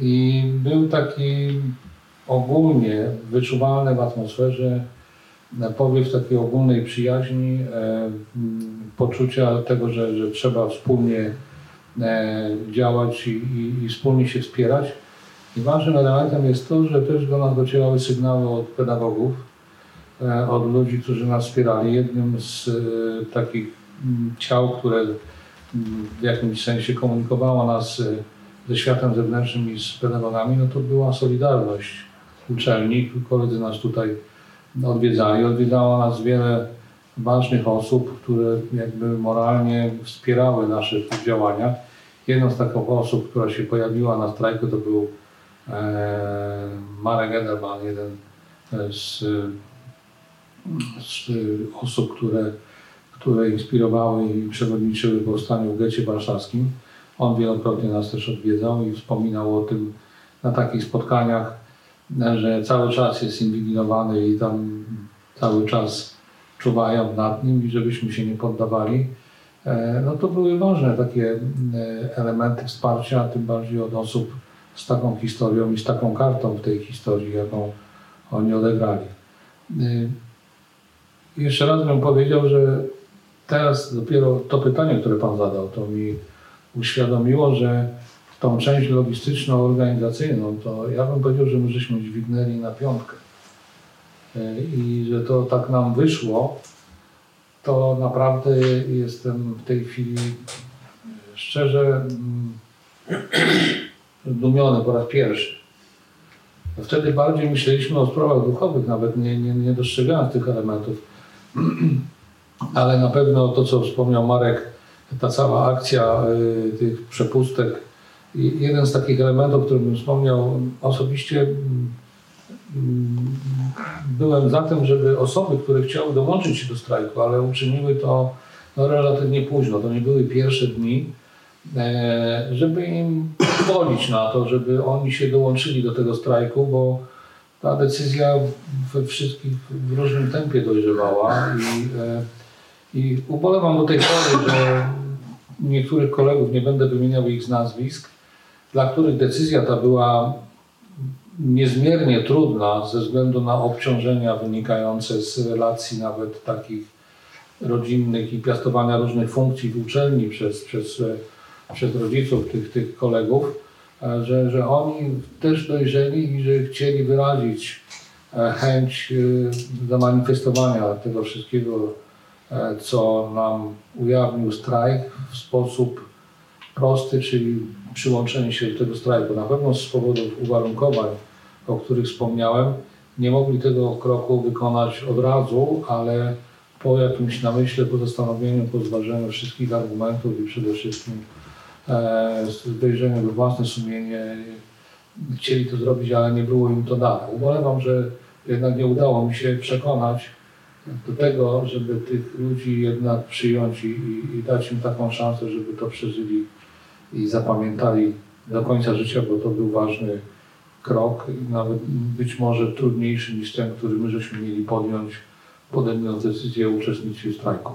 i był taki ogólnie wyczuwalny w atmosferze e, powiew takiej ogólnej przyjaźni, e, poczucia tego, że, że trzeba wspólnie działać i, i, i wspólnie się wspierać. I ważnym elementem jest to, że też do nas docierały sygnały od pedagogów, e, od ludzi, którzy nas wspierali. Jednym z e, takich mm, ciał, które mm, w jakimś sensie komunikowało nas e, ze światem zewnętrznym i z pedagogami, no to była Solidarność uczelni. Koledzy nas tutaj odwiedzali. Odwiedzało nas wiele ważnych osób, które jakby moralnie wspierały nasze działania. Jedną z takich osób, która się pojawiła na strajku, to był e, Marek Ederman, jeden z, z osób, które, które inspirowały i przewodniczyły powstaniu w getcie warszawskim. On wielokrotnie nas też odwiedzał i wspominał o tym na takich spotkaniach, że cały czas jest inwigilowany i tam cały czas czuwają nad nim i żebyśmy się nie poddawali. E, No to były ważne takie e, elementy wsparcia, tym bardziej od osób z taką historią i z taką kartą w tej historii, jaką oni odegrali. E, Jeszcze raz bym powiedział, że teraz dopiero to pytanie, które Pan zadał, to mi uświadomiło, że tą część logistyczną, organizacyjną, to ja bym powiedział, że my żeśmy dźwignęli na piątkę. I że to tak nam wyszło, to naprawdę jestem w tej chwili szczerze mm, zdumiony po raz pierwszy. Wtedy bardziej myśleliśmy o sprawach duchowych, nawet nie, nie, nie dostrzegając tych elementów. Ale na pewno to, co wspomniał Marek, ta cała akcja y, tych przepustek, jeden z takich elementów, który bym wspomniał, osobiście mm, mm, byłem za tym, żeby osoby, które chciały dołączyć się do strajku, ale uczyniły to no, relatywnie późno, to nie były pierwsze dni, e, żeby im pozwolić na to, żeby oni się dołączyli do tego strajku, bo ta decyzja we wszystkich w różnym tempie dojrzewała i, e, i ubolewam do tej pory, że niektórych kolegów, nie będę wymieniał ich z nazwisk, dla których decyzja ta była niezmiernie trudna ze względu na obciążenia wynikające z relacji nawet takich rodzinnych i piastowania różnych funkcji w uczelni przez, przez, przez rodziców tych, tych kolegów, e, że, że oni też dojrzeli i że chcieli wyrazić e, chęć e, zamanifestowania tego wszystkiego, co nam ujawnił strajk w sposób prosty, czyli przyłączenie się do tego strajku. Na pewno z powodów uwarunkowań, o których wspomniałem, nie mogli tego kroku wykonać od razu, ale po jakimś namyśle, po zastanowieniu, po zważeniu wszystkich argumentów i przede wszystkim e, z wejrzeniem we własne sumienie chcieli to zrobić, ale nie było im to dane. Ubolewam, że jednak nie udało mi się przekonać do tego, żeby tych ludzi jednak przyjąć i, i, i dać im taką szansę, żeby to przeżyli i zapamiętali do końca życia, bo to był ważny krok nawet być może trudniejszy niż ten, który my żeśmy mieli podjąć, podejmując decyzję o uczestnictwie w strajku.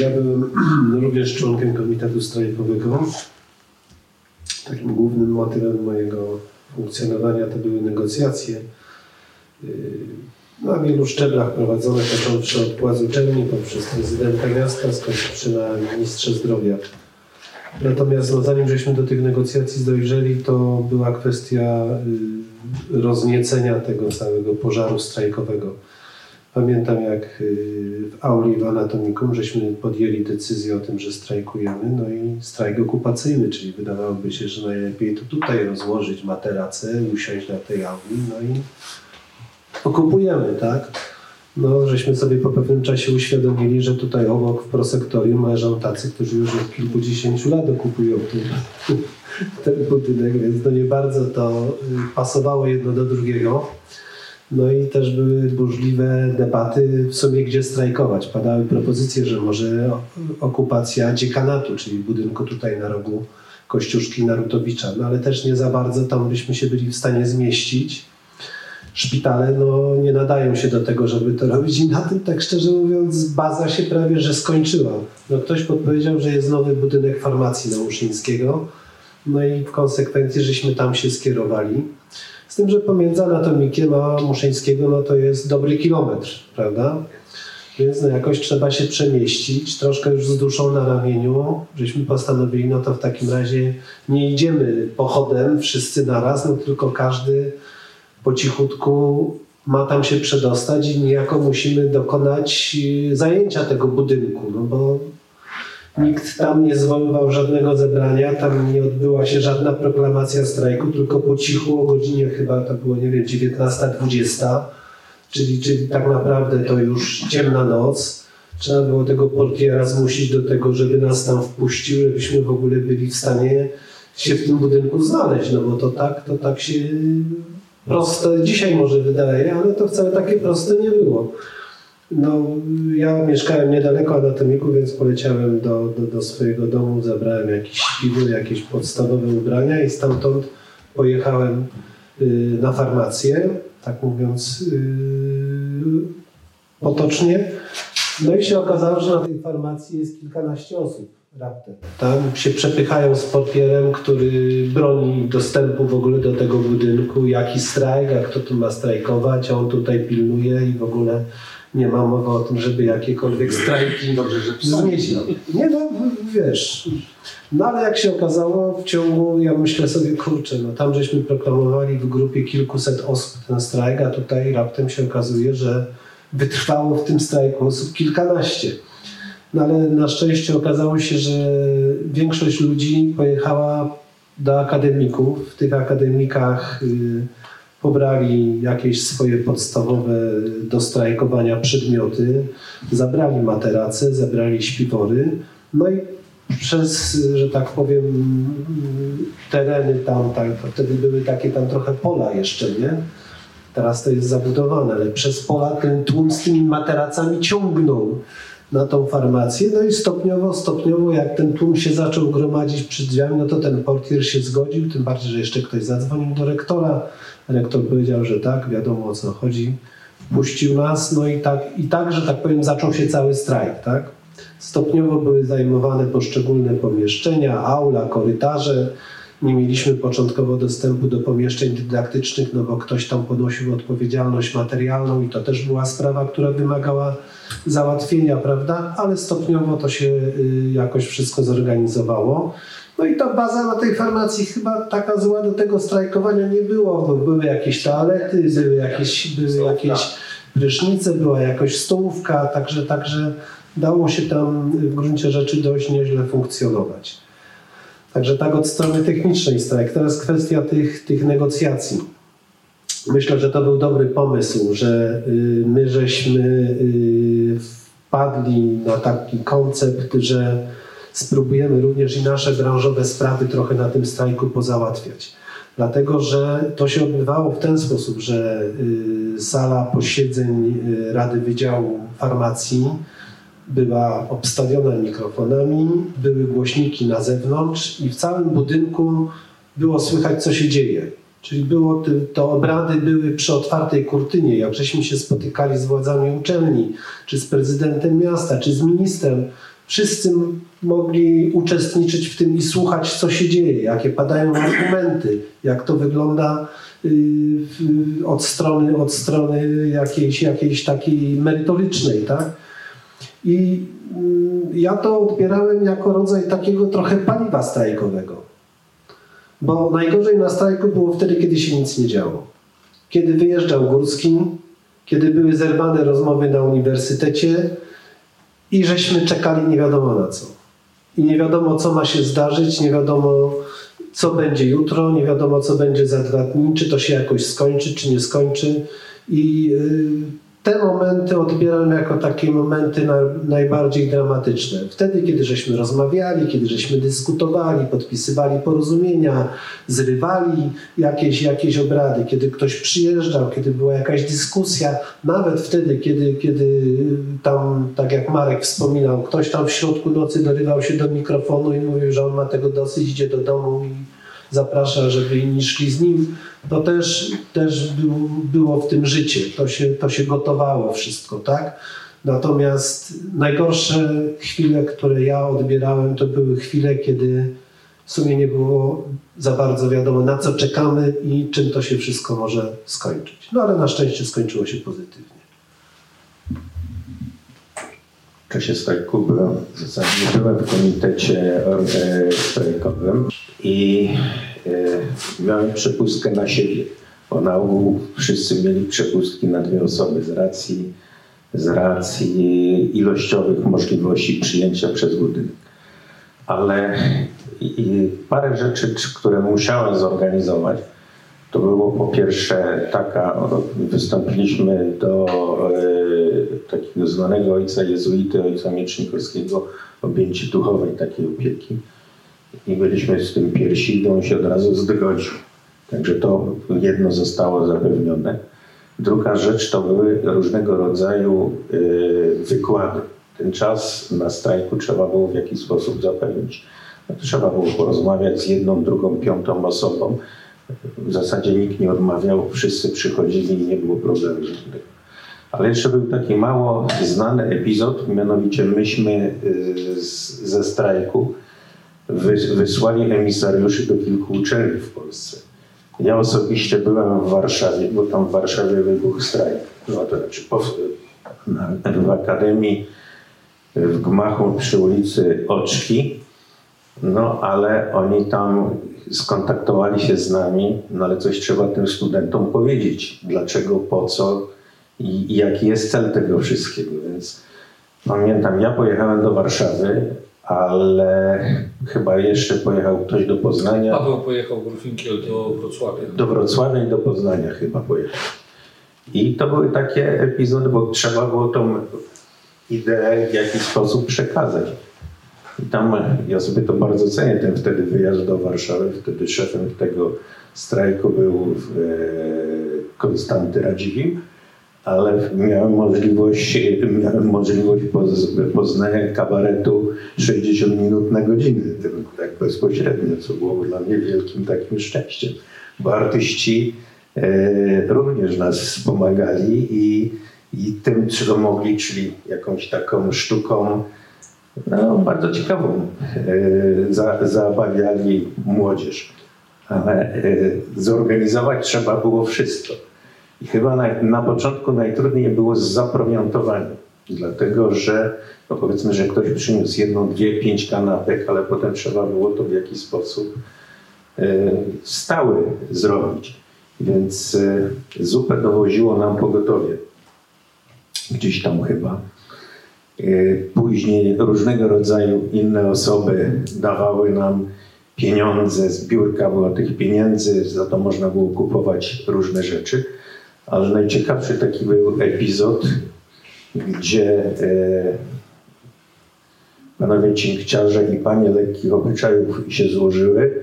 Ja byłem również członkiem komitetu strajkowego. Takim głównym motywem mojego funkcjonowania to były negocjacje na wielu szczeblach prowadzone, począwszy od płac uczelni, poprzez prezydenta miasta, skończywszy na ministrze zdrowia. Natomiast no, zanim żeśmy do tych negocjacji dojrzeli, to była kwestia y, rozniecenia tego całego pożaru strajkowego. Pamiętam jak y, w auli w Anatomikum żeśmy podjęli decyzję o tym, że strajkujemy, no i strajk okupacyjny, czyli wydawałoby się, że najlepiej to tutaj rozłożyć materace, usiąść na tej auli, no i okupujemy, tak? No, żeśmy sobie po pewnym czasie uświadomili, że tutaj obok w prosektorium leżą tacy, którzy już od kilkudziesięciu lat okupują ten, ten budynek, więc no nie bardzo to y, pasowało jedno do drugiego. No i też były burzliwe debaty w sumie, gdzie strajkować. Padały propozycje, że może okupacja dziekanatu, czyli budynku tutaj na rogu Kościuszki Narutowicza, no ale też nie za bardzo tam byśmy się byli w stanie zmieścić szpitale no, nie nadają się do tego, żeby to robić i na tym, tak szczerze mówiąc, baza się prawie, że skończyła. No, ktoś podpowiedział, że jest nowy budynek farmacji na Muszyńskiego, no i w konsekwencji, żeśmy tam się skierowali. Z tym, że pomiędzy Anatomikiem a Muszyńskiego no, to jest dobry kilometr, prawda? Więc no, jakoś trzeba się przemieścić, troszkę już z duszą na ramieniu, żeśmy postanowili, no to w takim razie nie idziemy pochodem wszyscy naraz, no tylko każdy po cichutku ma tam się przedostać i niejako musimy dokonać y, zajęcia tego budynku, no bo nikt tam nie zwoływał żadnego zebrania, tam nie odbyła się żadna proklamacja strajku, tylko po cichu o godzinie chyba to było, nie wiem, 19.20, czyli, czyli tak naprawdę to już ciemna noc. Trzeba było tego portiera zmusić do tego, żeby nas tam wpuścił, żebyśmy w ogóle byli w stanie się w tym budynku znaleźć, no bo to tak, to tak się proste dzisiaj może wydaje, ale to wcale takie proste nie było. No, ja mieszkałem niedaleko anatomiku, więc poleciałem do, do, do swojego domu, zabrałem jakieś piwo, jakieś podstawowe ubrania i stamtąd pojechałem y, na farmację, tak mówiąc y, potocznie. No i się okazało, że na tej farmacji jest kilkanaście osób raptem. Tam się przepychają z portierem, który broni dostępu w ogóle do tego budynku, jaki strajk, a kto tu ma strajkować, a on tutaj pilnuje i w ogóle nie ma mowy o tym, żeby jakiekolwiek strajki Dobrze, że. Nie no, wiesz. No ale jak się okazało, w ciągu, ja myślę sobie, kurczę, no tam żeśmy proklamowali w grupie kilkuset osób ten strajk, a tutaj raptem się okazuje, że wytrwało w tym strajku osób kilkanaście. No ale na szczęście okazało się, że większość ludzi pojechała do akademików. W tych akademikach y, pobrali jakieś swoje podstawowe do strajkowania przedmioty, zabrali materace, zabrali śpiwory. No i przez, że tak powiem, tereny tam, tak, wtedy były takie tam trochę pola jeszcze, nie? Teraz to jest zabudowane, ale przez pola ten tłum z tymi materacami ciągnął na tą farmację. No i stopniowo, stopniowo, jak ten tłum się zaczął gromadzić przed drzwiami, no to ten portier się zgodził, tym bardziej, że jeszcze ktoś zadzwonił do rektora. Rektor powiedział, że tak, wiadomo o co chodzi. Wpuścił nas, no i tak, i tak, że tak powiem, zaczął się cały strajk, tak? Stopniowo były zajmowane poszczególne pomieszczenia, aula, korytarze. Nie mieliśmy początkowo dostępu do pomieszczeń dydaktycznych, no bo ktoś tam ponosił odpowiedzialność materialną i to też była sprawa, która wymagała załatwienia, prawda? Ale stopniowo to się y, jakoś wszystko zorganizowało. No i ta baza na tej farmacji chyba taka zła do tego strajkowania nie było, bo były jakieś toalety, były jakieś, były jakieś prysznice, była jakaś stołówka, także, także dało się tam w gruncie rzeczy dość nieźle funkcjonować. Także tak od strony technicznej strajk. Teraz kwestia tych, tych negocjacji. Myślę, że to był dobry pomysł, że y, my żeśmy y, wpadli na taki koncept, że spróbujemy również i nasze branżowe sprawy trochę na tym strajku pozałatwiać. Dlatego, że to się odbywało w ten sposób, że y, sala posiedzeń Rady Wydziału Farmacji była obstawiona mikrofonami, były głośniki na zewnątrz i w całym budynku było słychać, co się dzieje. Czyli było, to obrady były przy otwartej kurtynie, jak żeśmy się spotykali z władzami uczelni, czy z prezydentem miasta, czy z ministrem. Wszyscy mogli uczestniczyć w tym i słuchać, co się dzieje, jakie padają argumenty, jak to wygląda y, od strony, od strony jakiejś, jakiejś takiej merytorycznej, tak? I mm, ja to odbierałem jako rodzaj takiego trochę paliwa strajkowego. Bo najgorzej na strajku było wtedy, kiedy się nic nie działo. Kiedy wyjeżdżał Górski, kiedy były zerwane rozmowy na uniwersytecie i żeśmy czekali nie wiadomo na co. I nie wiadomo, co ma się zdarzyć, nie wiadomo, co będzie jutro, nie wiadomo, co będzie za dwa dni, czy to się jakoś skończy, czy nie skończy. I yy, te momenty odbieram jako takie momenty na, najbardziej dramatyczne. Wtedy, kiedy żeśmy rozmawiali, kiedy żeśmy dyskutowali, podpisywali porozumienia, zrywali jakieś, jakieś obrady, kiedy ktoś przyjeżdżał, kiedy była jakaś dyskusja, nawet wtedy, kiedy, kiedy tam, tak jak Marek wspominał, ktoś tam w środku nocy dorywał się do mikrofonu i mówił, że on ma tego dosyć, idzie do domu i zaprasza, żeby inni szli z nim, to też, też był, było w tym życie, to się, to się gotowało wszystko, tak? Natomiast najgorsze chwile, które ja odbierałem, to były chwile, kiedy w sumie nie było za bardzo wiadomo, na co czekamy i czym to się wszystko może skończyć. No ale na szczęście skończyło się pozytywnie. W czasie strajku byłem, w zasadzie byłem w komitecie strajkowym i e, miałem przepustkę na siebie, bo na ogół wszyscy mieli przepustki na dwie osoby z racji, z racji ilościowych możliwości przyjęcia przez budynek. Ale parę rzeczy, które musiałem zorganizować, to było po pierwsze taka, wystąpiliśmy do e, takiego znanego ojca jezuity, ojca Miecznikowskiego, objęci duchowej takiej opieki i byliśmy z tym piersi, i on się od razu zgodził. Także to jedno zostało zapewnione. Druga rzecz to były różnego rodzaju y, wykłady. Ten czas na strajku trzeba było w jakiś sposób zapewnić. No trzeba było porozmawiać z jedną, drugą, piątą osobą. W zasadzie nikt nie odmawiał, wszyscy przychodzili i nie było problemu żadnego. Ale jeszcze był taki mało znany epizod, mianowicie myśmy y, ze strajku wysłali emisariuszy do kilku uczelni w Polsce. Ja osobiście byłem w Warszawie, bo tam w Warszawie wybuchł strajk. No to znaczy w Akademii w gmachu przy ulicy Oczki, no ale oni tam skontaktowali się z nami, no ale coś trzeba tym studentom powiedzieć. Dlaczego, po co i, i jaki jest cel tego wszystkiego. Więc pamiętam, ja pojechałem do Warszawy, ale chyba jeszcze pojechał ktoś do Poznania. Paweł pojechał Grufinkiel do Wrocławia. Do Wrocławia i do Poznania chyba pojechał. I to były takie epizody, bo trzeba było tą ideę w jakiś sposób przekazać. I tam ja sobie to bardzo cenię, ten wtedy wyjazd do Warszawy, wtedy szefem tego strajku był e, Konstanty Radziwim ale miałem możliwość, miałem możliwość poznania kabaretu 60 minut na godzinę, tak bezpośrednio, co było dla mnie wielkim takim szczęściem, bo artyści e, również nas wspomagali i, i tym, co mogli, czyli jakąś taką sztuką no, bardzo ciekawą, e, za, zabawiali młodzież. Ale e, zorganizować trzeba było wszystko. I chyba na, na początku najtrudniej było z zapromiantowaniem, dlatego że no powiedzmy, że ktoś przyniósł jedną, dwie, pięć kanapek, ale potem trzeba było to w jakiś sposób y, stały zrobić. Więc y, zupę dowoziło nam pogotowie. Gdzieś tam chyba. Y, Później różnego rodzaju inne osoby dawały nam pieniądze, zbiórka była tych pieniędzy, za to można było kupować różne rzeczy. Ale najciekawszy taki był epizod, gdzie e, panowie cinkciarze i panie lekkich obyczajów się złożyły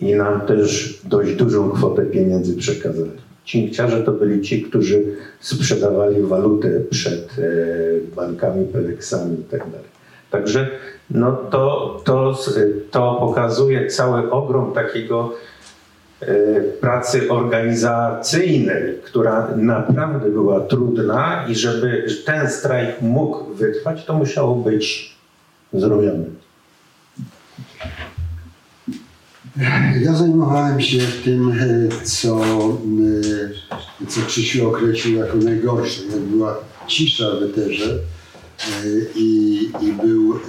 i nam też dość dużą kwotę pieniędzy przekazali. Cinkciarze to byli ci, którzy sprzedawali walutę przed e, bankami, peleksami itd. Także no to, to, to pokazuje cały ogrom takiego e, pracy organizacyjnej, która naprawdę była trudna i żeby ten strajk mógł wytrwać, to musiało być zrobione. Ja zajmowałem się tym, e, co, e, co Krzysiu określił jako najgorsze. Jak była cisza w eterze e, i, i, był,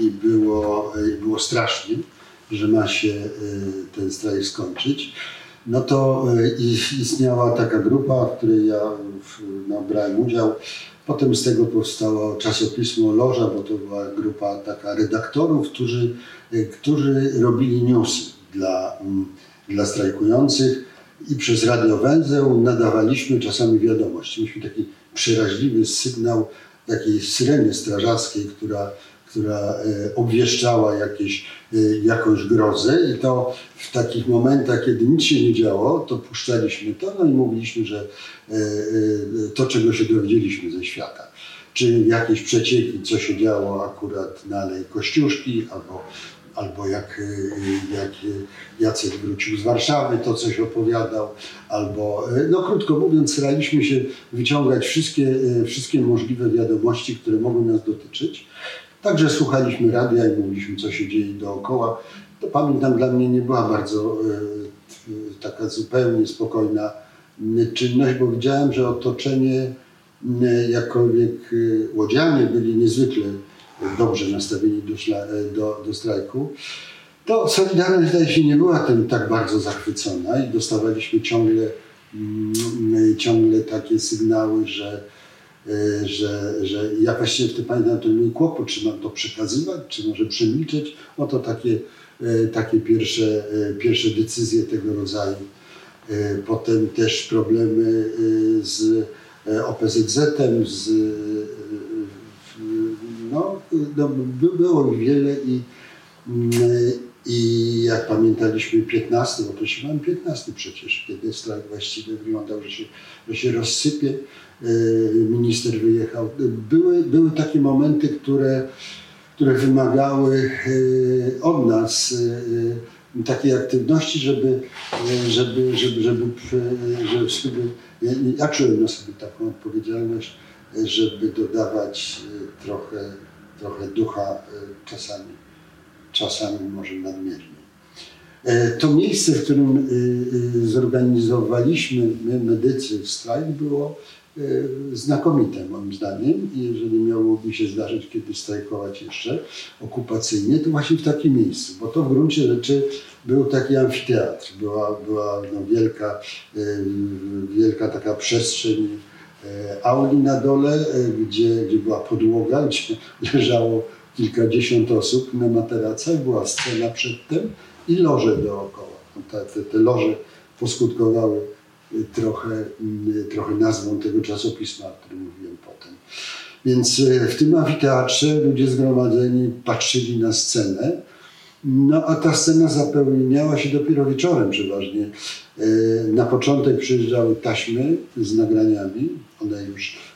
i było, i było strasznie, że ma się ten strajk skończyć, no to istniała taka grupa, w której ja no, brałem udział. Potem z tego powstało czasopismo Loża, bo to była grupa taka redaktorów, którzy, którzy robili newsy dla, mm, dla strajkujących i przez Radio Węzeł nadawaliśmy czasami wiadomość. Mieliśmy taki przeraźliwy sygnał takiej syreny strażackiej, która, która e, obwieszczała jakieś, e, jakąś grozę i to w takich momentach, kiedy nic się nie działo, to puszczaliśmy to no i mówiliśmy, że e, to, czego się dowiedzieliśmy ze świata czy jakieś przecieki, co się działo akurat na Alei Kościuszki, albo albo jak, jak Jacek wrócił z Warszawy, to coś opowiadał, albo, no krótko mówiąc, staraliśmy się wyciągać wszystkie, wszystkie możliwe wiadomości, które mogą nas dotyczyć. Także słuchaliśmy radia i mówiliśmy, co się dzieje dookoła. To pamiętam, dla mnie nie była bardzo taka zupełnie spokojna czynność, bo widziałem, że otoczenie, jakkolwiek łodzianie byli niezwykle dobrze nastawieni do, do, do strajku, to Solidarność zdaje się nie była tym tak bardzo zachwycona i dostawaliśmy ciągle, mm, ciągle takie sygnały, że, e, że, że ja właściwie wtedy pamiętam ten mój kłopot, czy mam to przekazywać, czy może przemilczeć. Oto takie, e, takie pierwsze, e, pierwsze decyzje tego rodzaju. Potem też problemy z OPZZ-em, z no, no, było wiele i, i jak pamiętaliśmy 15, bo prosiłem 15 przecież, kiedy strajk właściwie wyglądał, że się, że się rozsypie, minister wyjechał. Były, były takie momenty, które, które wymagały e, od nas e, takiej aktywności, żeby, żeby, żeby, żeby, żeby, żeby ja czułem na sobie taką odpowiedzialność, żeby dodawać trochę trochę ducha czasami, czasami może nadmiernie. E, to miejsce, w którym zorganizowaliśmy my, medycy strajk, było znakomite moim zdaniem. I jeżeli miało mi się zdarzyć kiedyś strajkować jeszcze okupacyjnie, to właśnie w takim miejscu, bo to w gruncie rzeczy był taki amfiteatr, była, była no wielka, wielka taka przestrzeń E, auli na dole, gdzie, gdzie była podłoga, gdzie leżało kilkadziesiąt osób na materacach, była scena przedtem i loże dookoła. No, te, te, te loże poskutkowały trochę, trochę nazwą tego czasopisma, o którym mówiłem potem. Więc w tym amfiteatrze ludzie zgromadzeni patrzyli na scenę, no a ta scena zapełniała się dopiero wieczorem przeważnie. Na początek przyjeżdżały taśmy z nagraniami, one już e,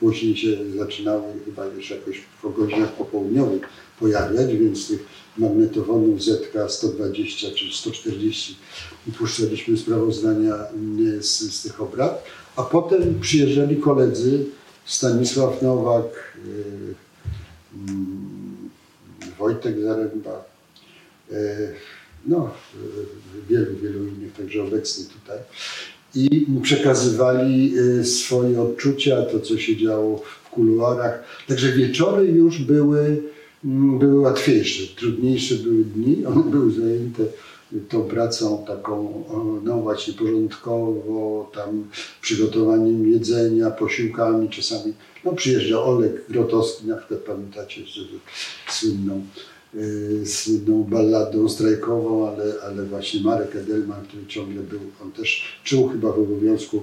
później się zaczynały chyba już jakoś po godzinach popołudniowych pojawiać, więc tych magnetofonów ZK 120 czy 140 puszczaliśmy sprawozdania mm, z, z tych obrad, a potem przyjeżdżali koledzy Stanisław Nowak, e, mm, Wojtek Zaręba, e, no wielu, wielu innych także obecnych tutaj i przekazywali y, swoje odczucia, to co się działo w kuluarach. Także wieczory już były, mm, były łatwiejsze, trudniejsze były dni, one były zajęte tą pracą taką, no właśnie porządkowo, tam przygotowaniem jedzenia, posiłkami czasami. No przyjeżdżał Olek Grotowski, na przykład pamiętacie, słynną, yy, słynną balladą strajkową, ale, ale właśnie Marek Edelman, który ciągle był, on też czuł chyba w obowiązku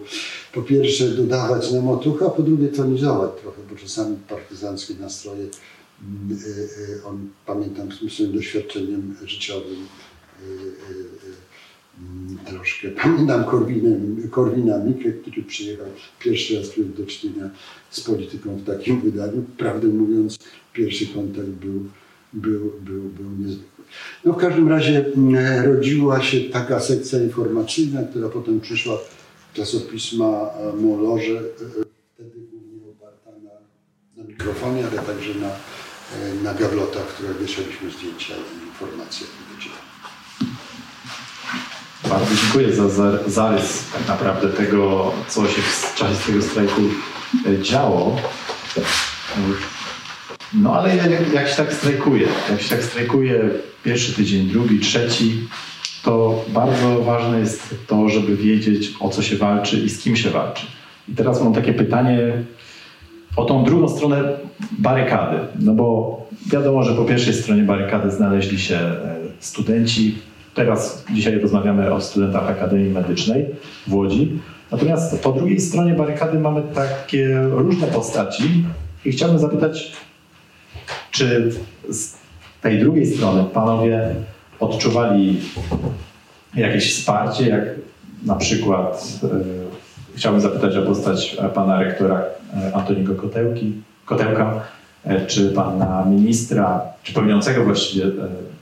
po pierwsze dodawać nam otucha, a po drugie tonizować trochę, bo czasami partyzanckie nastroje, yy, yy, on pamiętam z swoim doświadczeniem życiowym, troszkę. Pamiętam Korwinem, Korwina Mikke, który przyjechał pierwszy raz do czynienia z polityką w takim wydaniu. Prawdę mówiąc, pierwszy kontakt był, był, był, był niezwykły. No w każdym razie rodziła się taka sekcja informacyjna, która potem przyszła czasopisma Molorze, wtedy głównie oparta na, na mikrofonie, ale także na, na gablotach, które wieszaliśmy zdjęcia i informacje bardzo dziękuję za zarys tak naprawdę tego, co się w czasie tego strajku e, działo. No ale jak, jak się tak strajkuje, jak się tak strajkuje pierwszy tydzień, drugi, trzeci, to bardzo ważne jest to, żeby wiedzieć o co się walczy i z kim się walczy. I teraz mam takie pytanie o tą drugą stronę barykady. No bo wiadomo, że po pierwszej stronie barykady znaleźli się e, studenci, Teraz dzisiaj rozmawiamy o studentach Akademii Medycznej w Łodzi. Natomiast po drugiej stronie barykady mamy takie różne postaci i chciałbym zapytać, czy z tej drugiej strony panowie odczuwali jakieś wsparcie, jak na przykład yy, chciałbym zapytać o postać pana rektora e, Antoniego Kotełki, Kotełka, e, czy pana ministra, czy pełniącego właściwie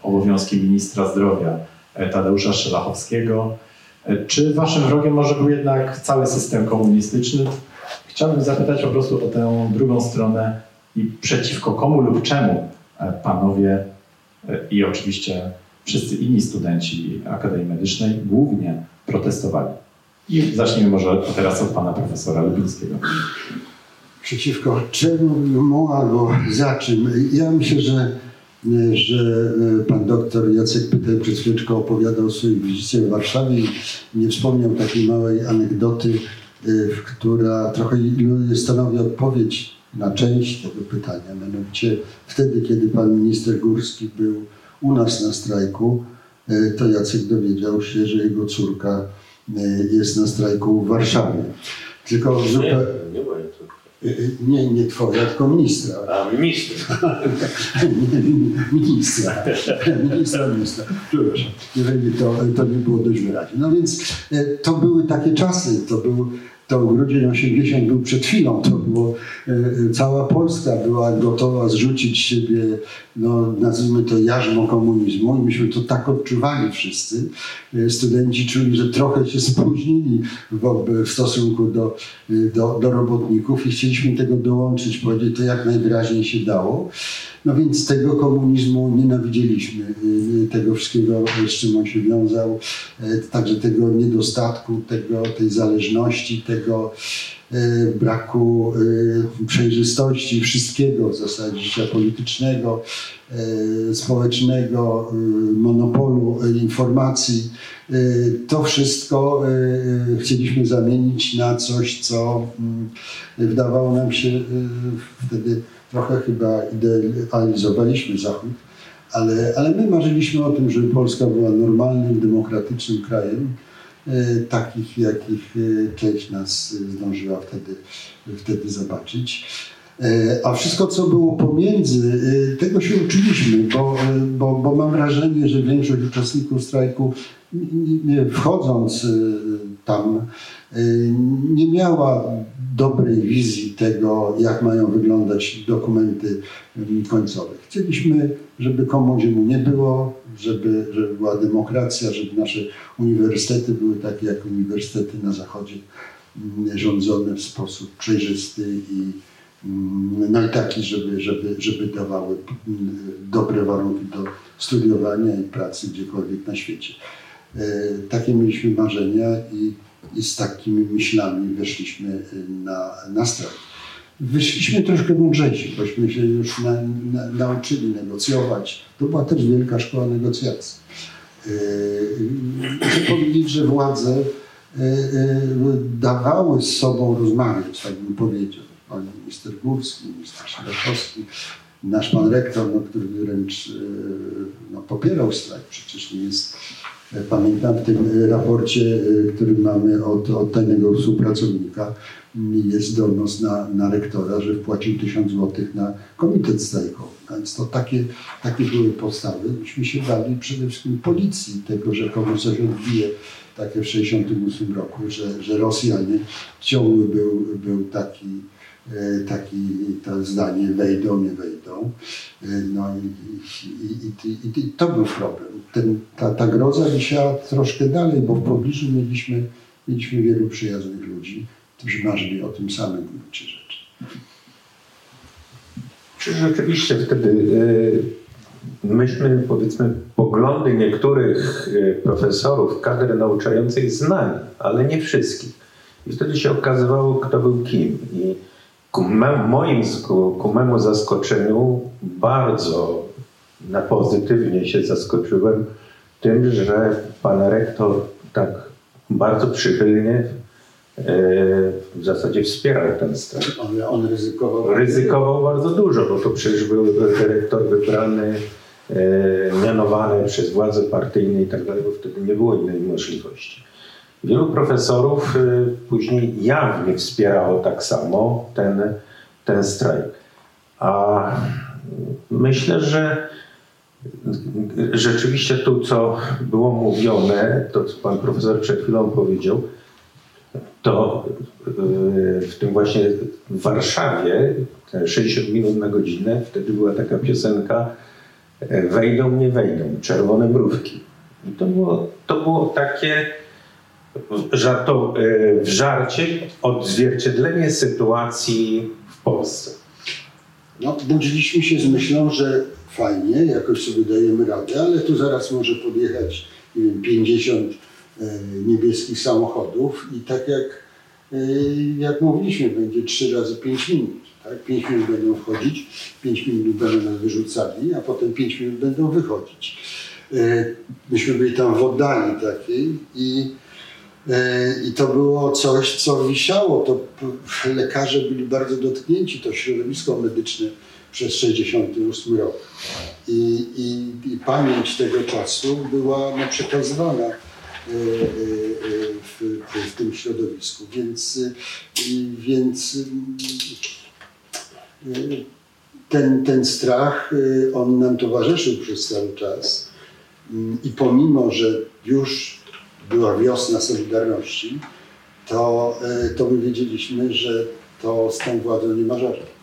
obowiązki ministra zdrowia E, Tadeusza Szylachowskiego. E, czy waszym wrogiem może był jednak cały system komunistyczny? Chciałbym zapytać po prostu o tę drugą stronę i przeciwko komu lub czemu e, panowie i oczywiście wszyscy inni studenci Akademii Medycznej głównie protestowali. I zacznijmy może teraz od pana profesora Lubińskiego. Przeciwko czemu albo za czym? Ja myślę, że że e, pan doktor Jacek Pytel przed chwileczką opowiadał o swojej wizycie w Warszawie i nie wspomniał takiej małej anegdoty, e, która trochę stanowi odpowiedź na część tego pytania. Mianowicie wtedy, kiedy pan minister Górski był u nas na strajku, e, to Jacek dowiedział się, że jego córka jest na strajku w Warszawie. Tylko zupełnie... Nie, nie Y, y, nie, nie twoja, tylko ministra. A, ministra. ministra. ministra, ministra. Przepraszam, jeżeli to, to nie było dość wyraźne. No więc e, to były takie czasy, to był to grudzień 80 był przed chwilą, to było, e, e, cała Polska była gotowa zrzucić siebie, no, nazwijmy to jarzmo komunizmu i myśmy to tak odczuwali wszyscy. E, studenci czuli, że trochę się spóźnili w, w stosunku do, do, do robotników i chcieliśmy tego dołączyć, powiedzieć to jak najwyraźniej się dało. No więc tego komunizmu nienawidzieliśmy, tego wszystkiego, z czym on się wiązał, także tego niedostatku, tego, tej zależności, tego braku przejrzystości wszystkiego w zasadzie życia politycznego, społecznego, monopolu informacji. To wszystko chcieliśmy zamienić na coś, co wydawało nam się wtedy trochę chyba idealizowaliśmy Zachód, ale, ale my marzyliśmy o tym, żeby Polska była normalnym, demokratycznym krajem, e, takich, jakich e, część nas zdążyła wtedy, wtedy zobaczyć. E, a wszystko, co było pomiędzy, tego się uczyliśmy, bo, bo, bo mam wrażenie, że większość uczestników strajku, wchodząc tam, nie miała dobrej wizji tego, jak mają wyglądać dokumenty końcowe. Chcieliśmy, żeby komu mu nie było, żeby, żeby była demokracja, żeby nasze uniwersytety były takie jak uniwersytety na Zachodzie, mm, rządzone w sposób przejrzysty i mm, no i taki, żeby, żeby, żeby dawały mm, dobre warunki do studiowania i pracy gdziekolwiek na świecie. E, takie mieliśmy marzenia i i z takimi myślami weszliśmy y, na, na strajk. Wyszliśmy troszkę mądrzejsi, bośmy się już na, na, nauczyli negocjować. To była też wielka szkoła negocjacji. Muszę powiedzieć, że władze dawały z sobą rozmawiać, tak bym powiedział. Pan minister Górski, minister Szyrakowski, nasz pan rektor, no, który wręcz no, popierał strajk, przecież nie jest Pamiętam w tym raporcie, który mamy od, od tajnego współpracownika, jest donos na, na rektora, że wpłacił 1000 zł na komitet strajkowy. Więc to takie, takie były podstawy. Myśmy się bali przede wszystkim policji tego, że komuś coś odbije, takie w 1968 roku, że, że Rosjanie ciągły był, był taki taki, to zdanie wejdą, nie wejdą. E, no i, i, i, i to był problem. Ten, ta, ta groza wisiała troszkę dalej, bo w pobliżu mieliśmy, mieliśmy wielu przyjaznych ludzi, którzy marzyli o tym samym w gruncie rzeczy. Czy rzeczywiście wtedy e, myśmy, powiedzmy, poglądy niektórych profesorów kadry nauczającej znali, ale nie wszystkich. I wtedy się okazywało, kto był kim. I ku, me, moim, ku, memu zaskoczeniu bardzo na pozytywnie się zaskoczyłem tym, że pan rektor tak bardzo przychylnie e, w zasadzie wspierał ten strajk. On, on ryzykował. Ryzykował bardzo dużo, bo to przecież był dyrektor wybrany, e, mianowany przez władze partyjne i tak dalej, bo wtedy nie było innej możliwości. Wielu profesorów y, później jawnie wspierało tak samo ten, ten strajk. A myślę, że rzeczywiście tu, co było mówione, to co pan profesor przed chwilą powiedział, to y, w tym właśnie w Warszawie 60 minut na godzinę, wtedy była taka piosenka Wejdą, nie wejdą, czerwone mrówki. I to było, to było takie żarto, e, w żarcie odzwierciedlenie sytuacji w Polsce. No, budziliśmy się z myślą, że fajnie, jakoś sobie dajemy radę, ale tu zaraz może podjechać nie wiem, 50 e, niebieskich samochodów i tak jak, e, jak mówiliśmy, będzie 3 razy 5 minut. Tak? 5 minut będą wchodzić, 5 minut będą nas wyrzucali, a potem 5 minut będą wychodzić. Myśmy byli tam w oddali takiej i I to było coś, co wisiało. To lekarze byli bardzo dotknięci, to środowisko medyczne przez 68 rok. I, i, i pamięć tego czasu była no, przekazywana e, e, w, w, w tym środowisku. Więc, więc ten, ten strach, on nam towarzyszył przez cały czas. I pomimo, że już była wiosna Solidarności, to, e, to my wiedzieliśmy, że to z tą władzą nie ma żartu.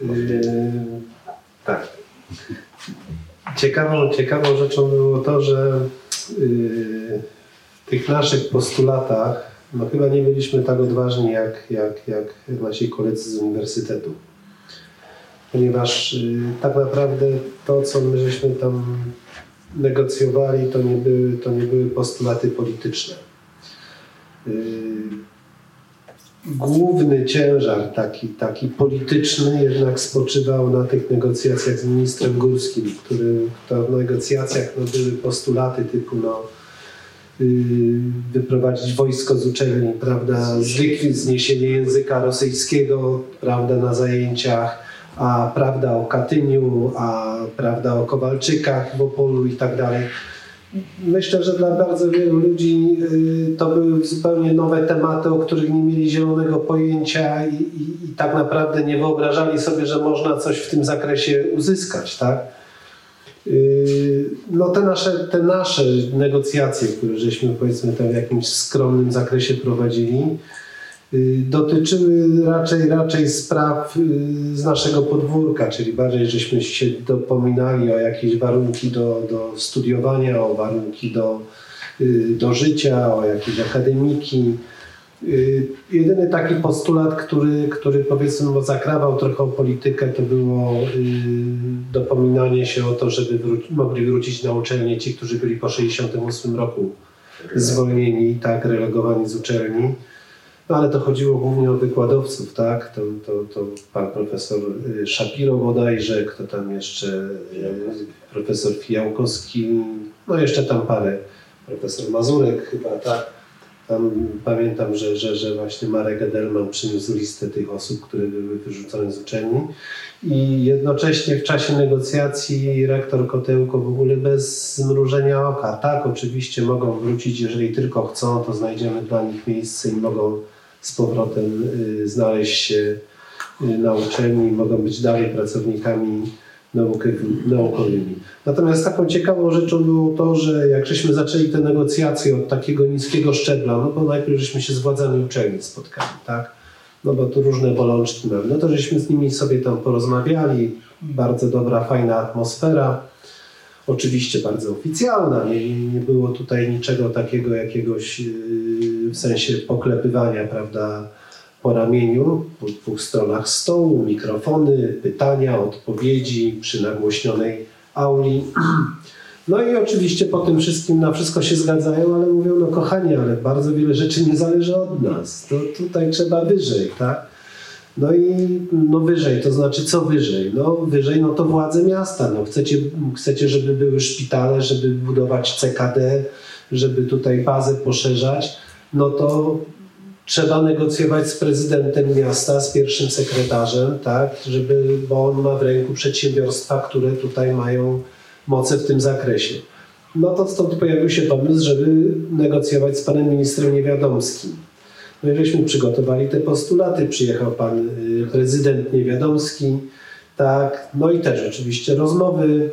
Yy, tak. Ciekawą, ciekawą rzeczą było to, że yy, w tych naszych postulatach no chyba nie byliśmy tak odważni jak, jak, jak nasi koledzy z uniwersytetu ponieważ y, tak naprawdę to, co my żeśmy tam negocjowali, to nie były, to nie były postulaty polityczne. Y, główny ciężar taki, taki polityczny jednak spoczywał na tych negocjacjach z ministrem Górskim, który to w negocjacjach no, były postulaty typu no, y, wyprowadzić wojsko z uczelni, prawda, zniesienie języka rosyjskiego, prawda, na zajęciach, a prawda o Katyniu, a prawda o Kowalczykach w Opolu i tak dalej. Myślę, że dla bardzo wielu ludzi y, to były zupełnie nowe tematy, o których nie mieli zielonego pojęcia i, i, i tak naprawdę nie wyobrażali sobie, że można coś w tym zakresie uzyskać. Tak? Y, no te nasze, te nasze negocjacje, które żeśmy powiedzmy tam w jakimś skromnym zakresie prowadzili, dotyczyły raczej, raczej spraw y, z naszego podwórka, czyli bardziej żeśmy się dopominali o jakieś warunki do, do studiowania, o warunki do, y, do życia, o jakieś akademiki. Jedyny taki postulat, który, który powiedzmy zakrawał trochę o politykę, to było dopominanie się o to, żeby wró- mogli wrócić na uczelnię ci, którzy byli po 68 roku zwolnieni, tak, relegowani z uczelni. No ale to chodziło głównie o wykładowców, tak? To, to, to pan profesor y, Szapiro bodajże, kto tam jeszcze, y, profesor Fijałkowski, no jeszcze tam parę, profesor Mazurek chyba, tak? Tam pamiętam, że, że, że właśnie Marek Edelman przyniósł listę tych osób, które były wyrzucone z uczelni i jednocześnie w czasie negocjacji rektor Kotełko w ogóle bez zmrużenia oka, tak, oczywiście mogą wrócić, jeżeli tylko chcą, to znajdziemy dla nich miejsce i mogą z powrotem y, znaleźć się y, na uczelni, mogą być dalej pracownikami naukowymi. Natomiast taką ciekawą rzeczą było to, że jak żeśmy zaczęli te negocjacje od takiego niskiego szczebla, no bo najpierw żeśmy się z władzami uczelni spotkali, tak? No bo tu różne bolączki mamy. No to żeśmy z nimi sobie tam porozmawiali, bardzo dobra, fajna atmosfera. Oczywiście bardzo oficjalna, nie, nie było tutaj niczego takiego jakiegoś yy, w sensie poklepywania, prawda, po ramieniu, po dwóch stronach stołu, mikrofony, pytania, odpowiedzi przy nagłośnionej auli. No i oczywiście po tym wszystkim na wszystko się zgadzają, ale mówią, no kochani, ale bardzo wiele rzeczy nie zależy od nas. To tutaj trzeba wyżej, tak? No i no wyżej, to znaczy co wyżej? No wyżej, no to władze miasta. No chcecie, chcecie, żeby były szpitale, żeby budować CKD, żeby tutaj bazę poszerzać, no to trzeba negocjować z prezydentem miasta, z pierwszym sekretarzem, tak, żeby, bo on ma w ręku przedsiębiorstwa, które tutaj mają moce w tym zakresie. No to stąd pojawił się pomysł, żeby negocjować z panem ministrem Niewiadomskim. No i żeśmy przygotowali te postulaty, przyjechał pan y, prezydent Niewiadomski, tak, no i też oczywiście rozmowy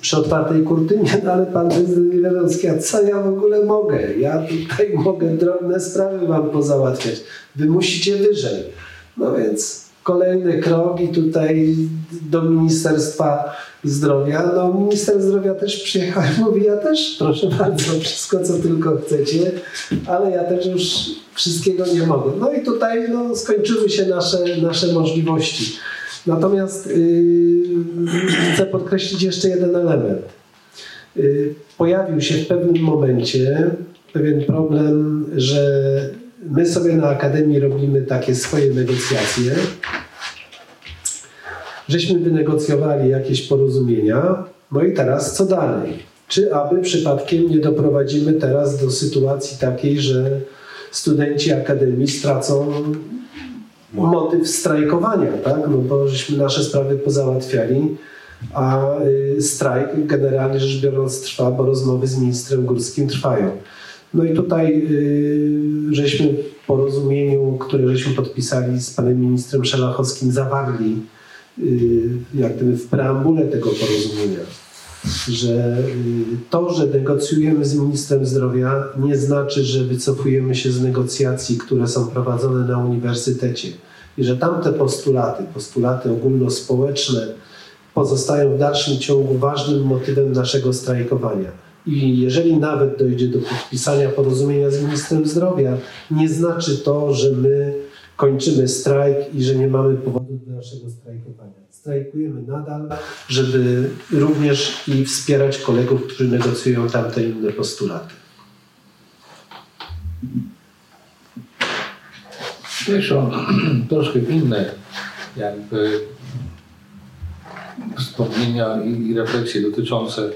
przy otwartej kurtynie, no ale pan prezydent Niewiadomski, a co ja w ogóle mogę? Ja tutaj mogę drobne sprawy wam pozałatwiać. Wy musicie wyżej. No więc kolejny krok i tutaj do Ministerstwa Zdrowia. No minister zdrowia też przyjechał i mówi, ja też proszę bardzo, wszystko co tylko chcecie, ale ja też już wszystkiego nie mogę. No i tutaj no, skończyły się nasze, nasze możliwości. Natomiast yy, chcę podkreślić jeszcze jeden element. Yy, pojawił się w pewnym momencie pewien problem, że my sobie na Akademii robimy takie swoje negocjacje. Żeśmy wynegocjowali jakieś porozumienia, no i teraz co dalej? Czy aby przypadkiem nie doprowadzimy teraz do sytuacji takiej, że studenci Akademii stracą motyw strajkowania, tak? No bo żeśmy nasze sprawy pozałatwiali, a y, strajk generalnie rzecz biorąc trwa, bo rozmowy z ministrem Górskim trwają. No i tutaj y, żeśmy w porozumieniu, które żeśmy podpisali z panem ministrem Szelachowskim, zawarli y, jak gdyby w preambule tego porozumienia, że to, że negocjujemy z ministrem zdrowia, nie znaczy, że wycofujemy się z negocjacji, które są prowadzone na uniwersytecie i że tamte postulaty, postulaty ogólnospołeczne, pozostają w dalszym ciągu ważnym motywem naszego strajkowania. I jeżeli nawet dojdzie do podpisania porozumienia z ministrem zdrowia, nie znaczy to, że my kończymy strajk i że nie mamy powodu do naszego strajkowania. Strajkujemy nadal, żeby również i wspierać kolegów, którzy negocjują tamte inne postulaty. Też o troszkę inne jakby wspomnienia i, i refleksje dotyczące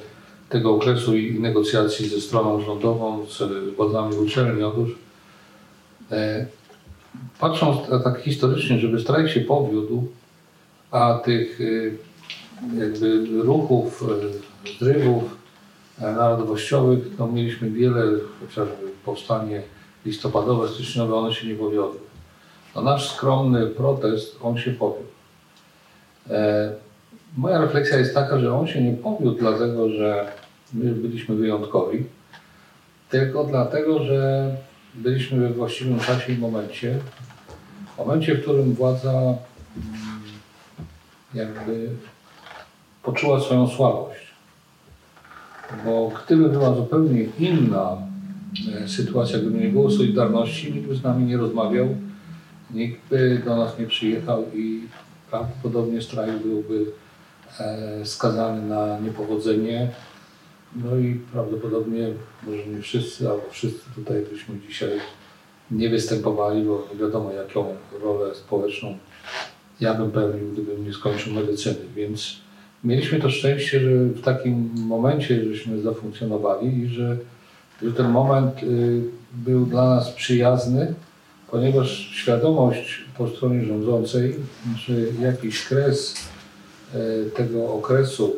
tego okresu i negocjacji ze stroną rządową, z władzami uczelni. Otóż e, patrząc tak historycznie, żeby strajk się powiódł, a tych e, jakby ruchów, e, zrywów e, narodowościowych, no mieliśmy wiele, chociażby powstanie listopadowe, styczniowe, one się nie powiodły. No nasz skromny protest, on się powiódł. E, moja refleksja jest taka, że on się nie powiódł dlatego, że my byliśmy wyjątkowi, tylko dlatego, że byliśmy we właściwym czasie i momencie. W momencie, w którym władza mm, jakby poczuła swoją słabość. Bo gdyby była zupełnie inna e, sytuacja, gdyby nie było Solidarności, nikt by z nami nie rozmawiał, nikt by do nas nie przyjechał i prawdopodobnie strajk byłby e, skazany na niepowodzenie. No i prawdopodobnie, może nie wszyscy, ale wszyscy tutaj byśmy dzisiaj nie występowali, bo wiadomo jaką rolę społeczną ja bym pełnił, gdybym nie skończył medycyny. Więc mieliśmy to szczęście, że w takim momencie żeśmy zafunkcjonowali i że, że ten moment y, był dla nas przyjazny, ponieważ świadomość po stronie rządzącej, że jakiś kres y, tego okresu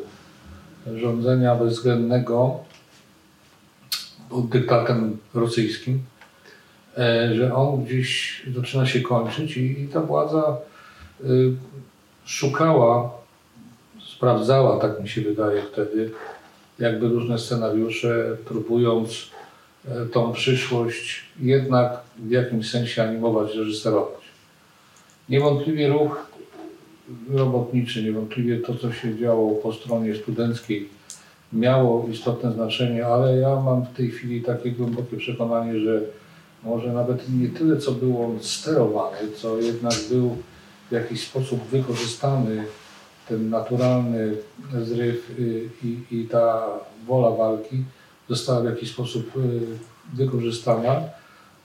rządzenia bezwzględnego pod dyktatem rosyjskim, e, że on gdzieś zaczyna się kończyć i, ta władza y, szukała, sprawdzała, tak mi się wydaje wtedy, jakby różne scenariusze, próbując e, tą przyszłość jednak w jakimś sensie animować, reżyserować. Niewątpliwie ruch robotniczy, niewątpliwie to, co się działo po stronie studenckiej, miało istotne znaczenie, ale ja mam w tej chwili takie głębokie przekonanie, że może nawet nie tyle, co był on sterowany, co jednak był w jakiś sposób wykorzystany ten naturalny zryw y, i, i ta wola walki została w jakiś sposób y, wykorzystana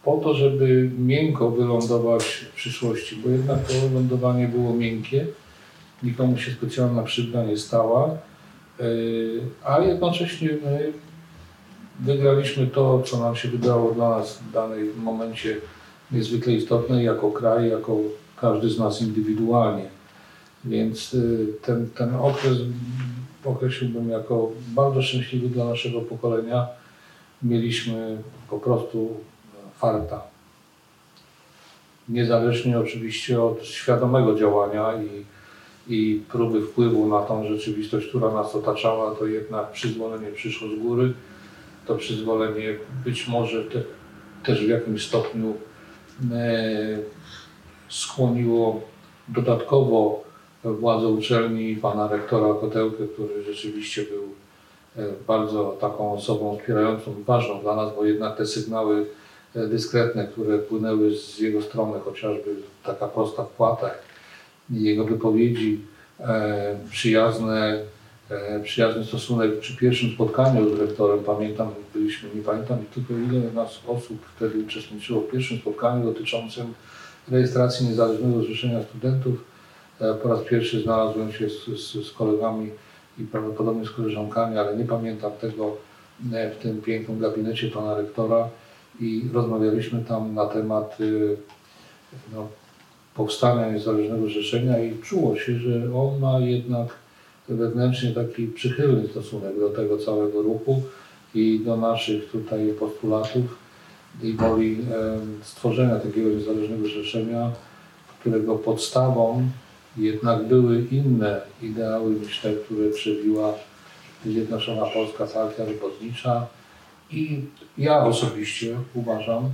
po to, żeby miękko wylądować w przyszłości, bo jednak to lądowanie było miękkie, nikomu się specjalna krzywda nie stała, y, a jednocześnie my wygraliśmy to, co nam się wydało dla nas w danym momencie niezwykle istotne jako kraj, jako każdy z nas indywidualnie. Więc y, ten, ten okres określiłbym jako bardzo szczęśliwy dla naszego pokolenia. Mieliśmy po prostu farta. Niezależnie oczywiście od świadomego działania i, i próby wpływu na tą rzeczywistość, która nas otaczała, to jednak przyzwolenie przyszło z góry. To przyzwolenie być może te, też w jakimś stopniu e, skłoniło dodatkowo władze uczelni, pana rektora Kotełkę, który rzeczywiście był e, bardzo taką osobą wspierającą, ważną dla nas, bo jednak te sygnały e, dyskretne, które płynęły z jego strony, chociażby taka prosta wpłata i jego wypowiedzi e, przyjazne, przyjazny stosunek przy pierwszym spotkaniu z rektorem, pamiętam, byliśmy, nie pamiętam tylko ile nas osób wtedy uczestniczyło w pierwszym spotkaniu dotyczącym rejestracji Niezależnego Zrzeszenia Studentów. E, Po raz pierwszy znalazłem się z, z, z kolegami i prawdopodobnie z koleżankami, ale nie pamiętam tego e, w tym pięknym gabinecie pana rektora i rozmawialiśmy tam na temat y, no, powstania Niezależnego Zrzeszenia i czuło się, że on ma jednak wewnętrznie taki przychylny stosunek do tego całego ruchu i do naszych tutaj postulatów i woli stworzenia takiego niezależnego zrzeszenia, którego podstawą jednak były inne ideały niż te, które przebiła Zjednoczona Polska Partia Robotnicza. I ja osobiście uważam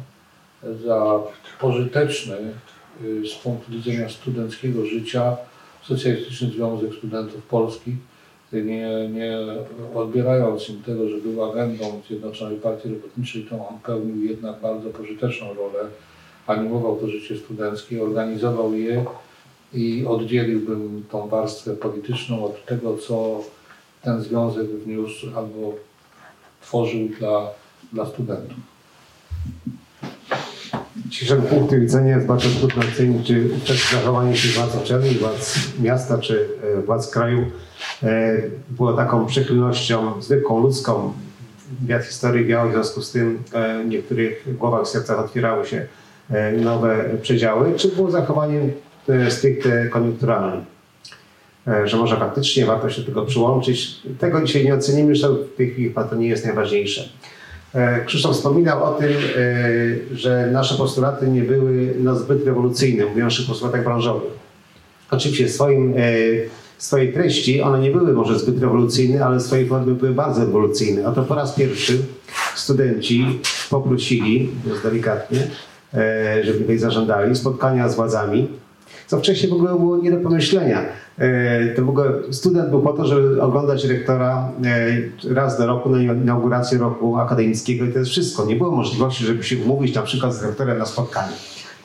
za pożyteczny y, z punktu widzenia studenckiego życia Socjalistyczny Związek Studentów Polski, nie, nie odbierając im tego, że był agendą Zjednoczonej Partii Robotniczej, to on pełnił jednak bardzo pożyteczną rolę, animował to życie studenckie, organizował je i oddzieliłbym tą warstwę polityczną od tego, co ten związek wniósł albo tworzył dla, dla studentów. Dzisiejszego punktu widzenia jest bardzo trudno ocenić, czy zachowanie się władz uczelni, władz miasta czy e, władz kraju e, było taką przychylnością zwykłą, ludzką. Wiatr historii wiał, w związku z tym e, w niektórych głowach, sercach otwierały się nowe przedziały, czy było zachowaniem e, stricte koniunkturalnym. Że może faktycznie warto się do tego przyłączyć. Tego dzisiaj nie ocenimy, że w tej chwili to nie jest najważniejsze. E, Krzysztof wspominał o tym, e, że nasze postulaty nie były no, zbyt rewolucyjne, mówiąc o postulatach branżowych. Oczywiście w swoim, e, w swojej treści one nie były może zbyt rewolucyjne, ale w swojej formie były bardzo rewolucyjne. Oto po raz pierwszy studenci poprosili, mówiąc delikatnie, żeby tutaj zażądali spotkania z władzami, co wcześniej w ogóle było nie do pomyślenia. E, To w ogóle student był po to, żeby oglądać rektora e, raz do roku na inaugurację roku akademickiego i to jest wszystko. Nie było możliwości, żeby się umówić na przykład z rektorem na spotkanie.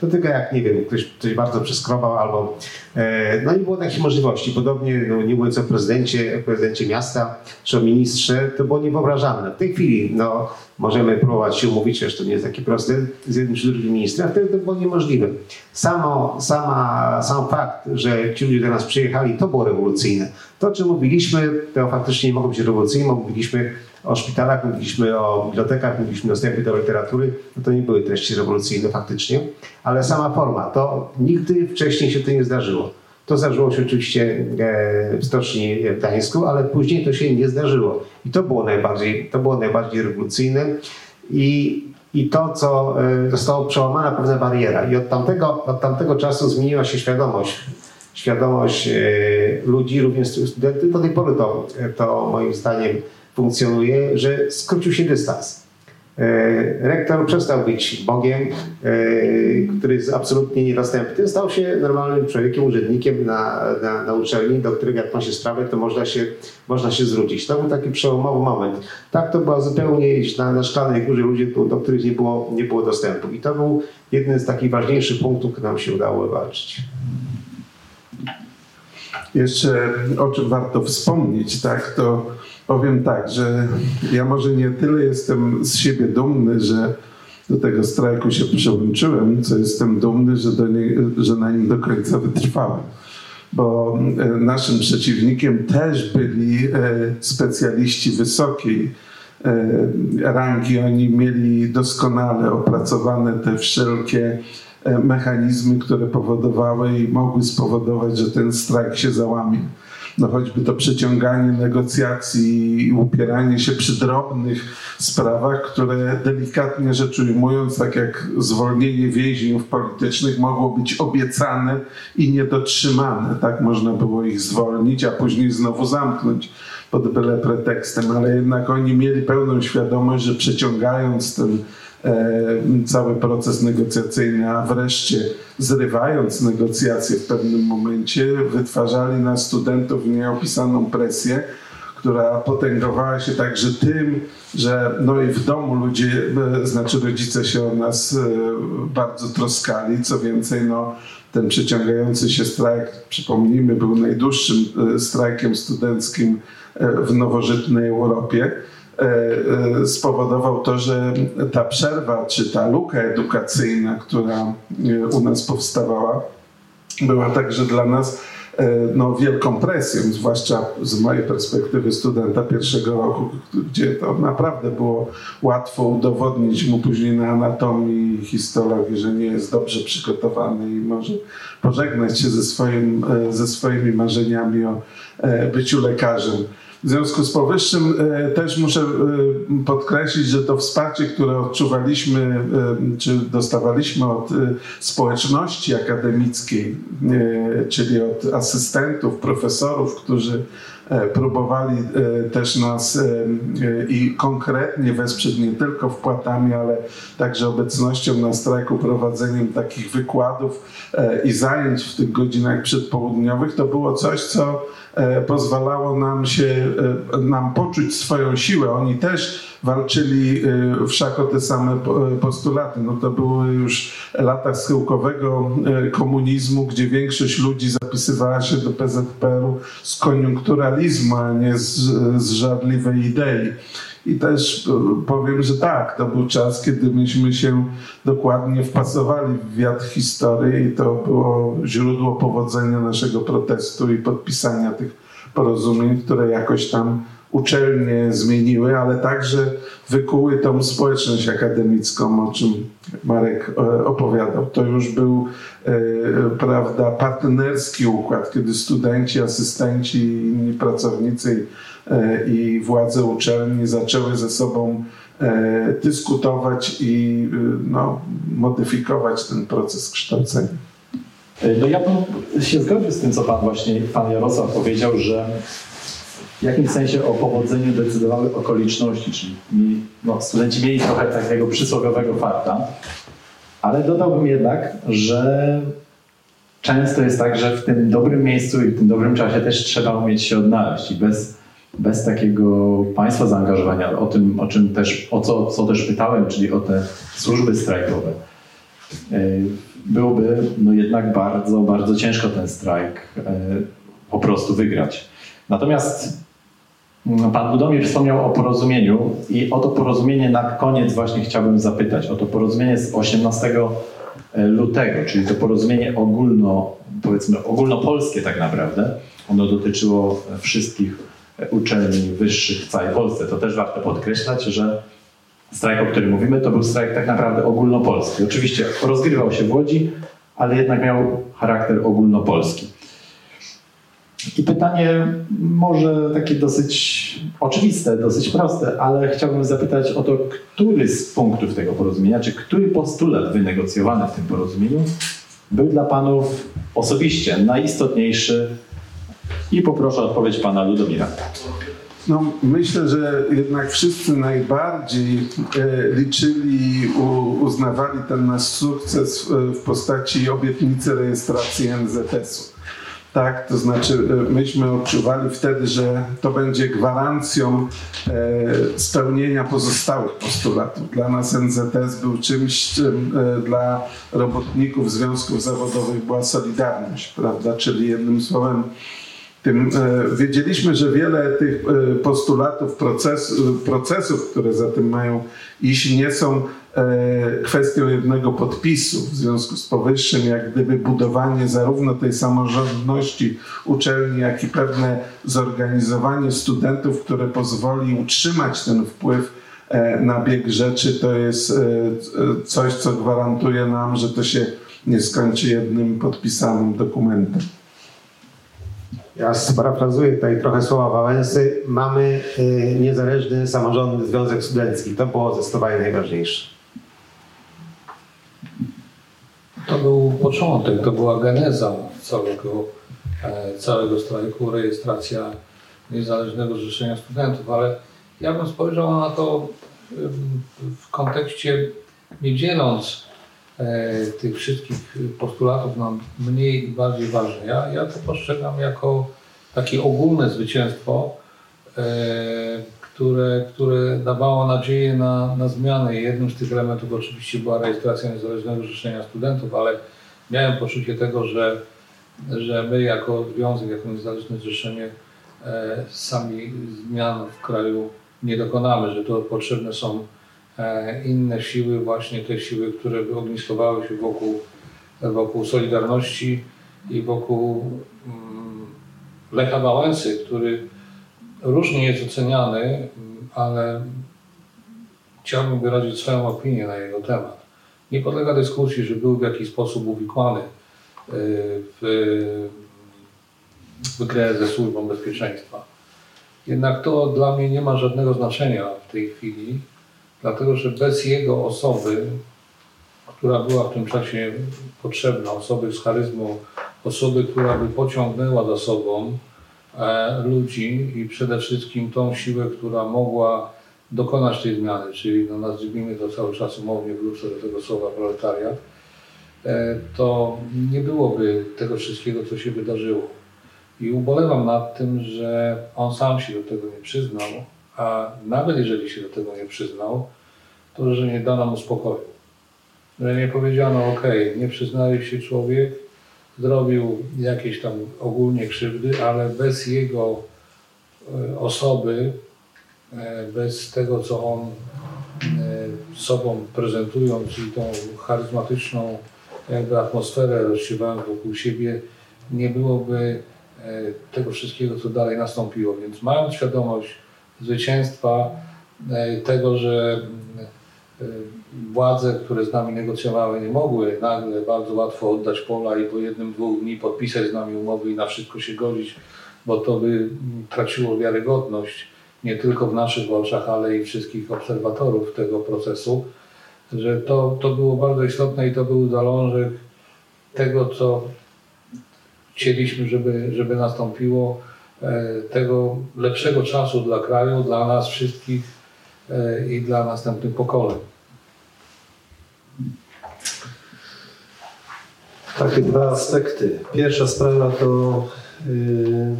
To tylko jak, nie wiem, ktoś, bardzo przeskrobał albo... E, no nie było takich możliwości. Podobnie, no, nie mówiąc o prezydencie, prezydencie miasta czy o ministrze, to było niewyobrażalne. W tej chwili no, możemy próbować się umówić, że to nie jest takie proste, z jednym czy drugim ministrem, wtedy to było niemożliwe. Samo, sama, sam fakt, że ci ludzie do nas przyjechali, to było rewolucyjne. To, o czym mówiliśmy, to faktycznie nie mogło być rewolucyjne, mówiliśmy o szpitalach, mówiliśmy o bibliotekach, mówiliśmy o dostępie do literatury, no to nie były treści rewolucyjne faktycznie, ale sama forma, to nigdy wcześniej się to nie zdarzyło. To zdarzyło się oczywiście e, w Stoczni w Gdańsku, ale później to się nie zdarzyło. I to było najbardziej, to było najbardziej rewolucyjne. I, i to, co e, zostało przełamana pewna bariera. I od tamtego, od tamtego czasu zmieniła się świadomość. Świadomość e, ludzi, również studentów. Do tej pory to, to moim zdaniem funkcjonuje, że skrócił się dystans. E, rektor przestał być Bogiem, e, który jest absolutnie niedostępny. Stał się normalnym człowiekiem, urzędnikiem na, na, na uczelni, do którego jak ma się sprawę, to można się, można się zwrócić. To był taki przełomowy moment. Tak to była zupełnie na, na szklanej górze ludzie, do których nie było, nie było dostępu. I to był jeden z takich ważniejszych punktów, które nam się udało wywalczyć. Jeszcze o czym warto wspomnieć, tak, to powiem tak, że ja może nie tyle jestem z siebie dumny, że do tego strajku się przyłączyłem, co jestem dumny, że, nie, że na nim do końca wytrwałem. Bo e, naszym przeciwnikiem też byli e, specjaliści wysokiej e, rangi. Oni mieli doskonale opracowane te wszelkie mechanizmy, które powodowały i mogły spowodować, że ten strajk się załamie no choćby to przeciąganie negocjacji i upieranie się przy drobnych sprawach, które delikatnie rzecz ujmując, tak jak zwolnienie więźniów politycznych, mogło być obiecane i niedotrzymane. Tak można było ich zwolnić, a później znowu zamknąć pod byle pretekstem, ale jednak oni mieli pełną świadomość, że przeciągając ten cały proces negocjacyjny, a wreszcie zrywając negocjacje w pewnym momencie, wytwarzali na studentów nieopisaną presję, która potęgowała się także tym, że no i w domu ludzie, e, znaczy rodzice się o nas e, bardzo troskali. Co więcej, no, ten przeciągający się strajk, przypomnijmy, był najdłuższym strajkiem studenckim w nowożytnej Europie. E, e, spowodował to, że ta przerwa czy ta luka edukacyjna, która e, u nas powstawała, była także dla nas no, wielką presją, zwłaszcza z mojej perspektywy studenta pierwszego roku, gdzie to naprawdę było łatwo udowodnić mu później na anatomii i histologii, że nie jest dobrze przygotowany i może pożegnać się ze, swoim, ze swoimi marzeniami o byciu lekarzem. W związku z powyższym e, też muszę e, podkreślić, że to wsparcie, które odczuwaliśmy e, czy dostawaliśmy od społeczności akademickiej, czyli od asystentów, profesorów, którzy próbowali też nas i konkretnie wesprzeć nie tylko wpłatami, ale także obecnością na strajku, prowadzeniem takich wykładów i zajęć w tych godzinach przedpołudniowych, to było coś, co pozwalało nam się, e, nam poczuć swoją siłę. Oni też walczyli e, wszak o te same postulaty. No to były już lata schyłkowego komunizmu, gdzie większość ludzi zapisywała się do PZPR-u z koniunkturalizmu, a nie z, z żarliwej idei. I też powiem, że tak, to był czas, kiedy myśmy się dokładnie wpasowali w wiatr historii i to było źródło powodzenia naszego protestu i podpisania tych porozumień, które jakoś tam uczelnie zmieniły, ale także wykuły tą społeczność akademicką, o czym Marek e, opowiadał. To już był e, prawda, partnerski układ, kiedy studenci, asystenci inni pracownicy E, i władze uczelni zaczęły ze sobą dyskutować i no, modyfikować ten proces kształcenia. No ja bym się zgodził z tym, co pan właśnie, pan Jarosław powiedział, że w jakimś sensie o powodzeniu decydowały okoliczności, czyli no, studenci mieli trochę takiego przysłowiowego farta, ale dodałbym jednak, że często jest tak, że w tym dobrym miejscu i w tym dobrym czasie też trzeba umieć się odnaleźć i bez bez takiego państwa zaangażowania, o tym, o czym też, o co, co też pytałem, czyli o te służby strajkowe. E, no jednak bardzo, bardzo ciężko ten strajk e, po prostu wygrać. Natomiast Pan Budomir wspomniał o porozumieniu i o to porozumienie na koniec właśnie chciałbym zapytać. O to porozumienie z 18 lutego, czyli to porozumienie ogólno, powiedzmy ogólnopolskie tak naprawdę. Ono dotyczyło wszystkich uczelni wyższych w całej Polsce. To też warto podkreślać, że strajk, o którym mówimy, to był strajk tak naprawdę ogólnopolski. Oczywiście rozgrywał się w Łodzi, ale jednak miał charakter ogólnopolski. I pytanie może takie dosyć oczywiste, dosyć proste, ale chciałbym zapytać o to, który z punktów tego porozumienia, czy który postulat wynegocjowany w tym porozumieniu był dla Panów osobiście najistotniejszy i poproszę o odpowiedź Pana Ludomira. No, myślę, że jednak wszyscy najbardziej e, liczyli, u, uznawali ten nasz sukces w, w postaci obietnicy rejestracji NZS-u. Tak, to znaczy e, myśmy odczuwali wtedy, że to będzie gwarancją e, spełnienia pozostałych postulatów. Dla nas NZS był czymś, czym e, dla robotników związków zawodowych była solidarność, prawda? Czyli jednym słowem tym, wiedzieliśmy, że wiele tych postulatów, proces, procesów, które za tym mają iść, nie są kwestią jednego podpisu. W związku z powyższym, jak gdyby budowanie zarówno tej samorządności uczelni, jak i pewne zorganizowanie studentów, które pozwoli utrzymać ten wpływ na bieg rzeczy, to jest coś, co gwarantuje nam, że to się nie skończy jednym podpisanym dokumentem. Ja sparafrazuję tutaj trochę słowa Wałęsy. Mamy niezależny samorządny związek studencki. To było zdecydowanie najważniejsze. To był początek, to była geneza całego, e, całego strajku, rejestracja Niezależnego Zrzeszenia Studentów, ale ja bym spojrzał na to w kontekście, nie dzieląc e, tych wszystkich postulatów na mniej i bardziej ważne. Ja, ja to postrzegam jako takie ogólne zwycięstwo, e, które, które dawało nadzieję na, na zmianę. Jednym z tych elementów oczywiście była rejestracja Niezależnego Zrzeszenia Studentów, ale miałem poczucie tego, że, że my jako związek, jako Niezależne Zrzeszenie e, sami zmian w kraju nie dokonamy, że to potrzebne są e, inne siły, właśnie te siły, które by ogniskowały się wokół, wokół Solidarności i wokół mm, Lecha Wałęsy, który różnie jest oceniany, ale chciałbym wyrazić swoją opinię na jego temat. Nie podlega dyskusji, że był w jakiś sposób uwikłany y, w, w grę ze służbą bezpieczeństwa. Jednak to dla mnie nie ma żadnego znaczenia w tej chwili, dlatego że bez jego osoby, która była w tym czasie potrzebna, osoby z charyzmą, osoby, która by pociągnęła za sobą e, ludzi i przede wszystkim tą siłę, która mogła dokonać tej zmiany, czyli no, nazwijmy to cały czas umownie, wrócę do tego słowa proletariat, e, to nie byłoby tego wszystkiego, co się wydarzyło. I ubolewam nad tym, że on sam się do tego nie przyznał, a nawet jeżeli się do tego nie przyznał, to że nie dano mu spokoju. Że nie powiedziano, ok, nie przyznaje się człowiek, zrobił jakieś tam ogólnie krzywdy, ale bez jego e, osoby, e, bez tego, co on e, sobą prezentując, czyli tą charyzmatyczną jakby atmosferę rozsiewając wokół siebie, nie byłoby tego wszystkiego, co dalej nastąpiło. Więc mając świadomość zwycięstwa, tego, że władze, które z nami negocjowały, nie mogły nagle bardzo łatwo oddać pola i po jednym, dwóch dni podpisać z nami umowy i na wszystko się godzić, bo to by traciło wiarygodność nie tylko w naszych oczach, ale i wszystkich obserwatorów tego procesu, że to, to było bardzo istotne i to był zalążek tego, co chcieliśmy, żeby, żeby nastąpiło, e, tego lepszego czasu dla kraju, dla nas wszystkich e, i dla następnych pokoleń. Takie dwa aspekty. Pierwsza sprawa to yy,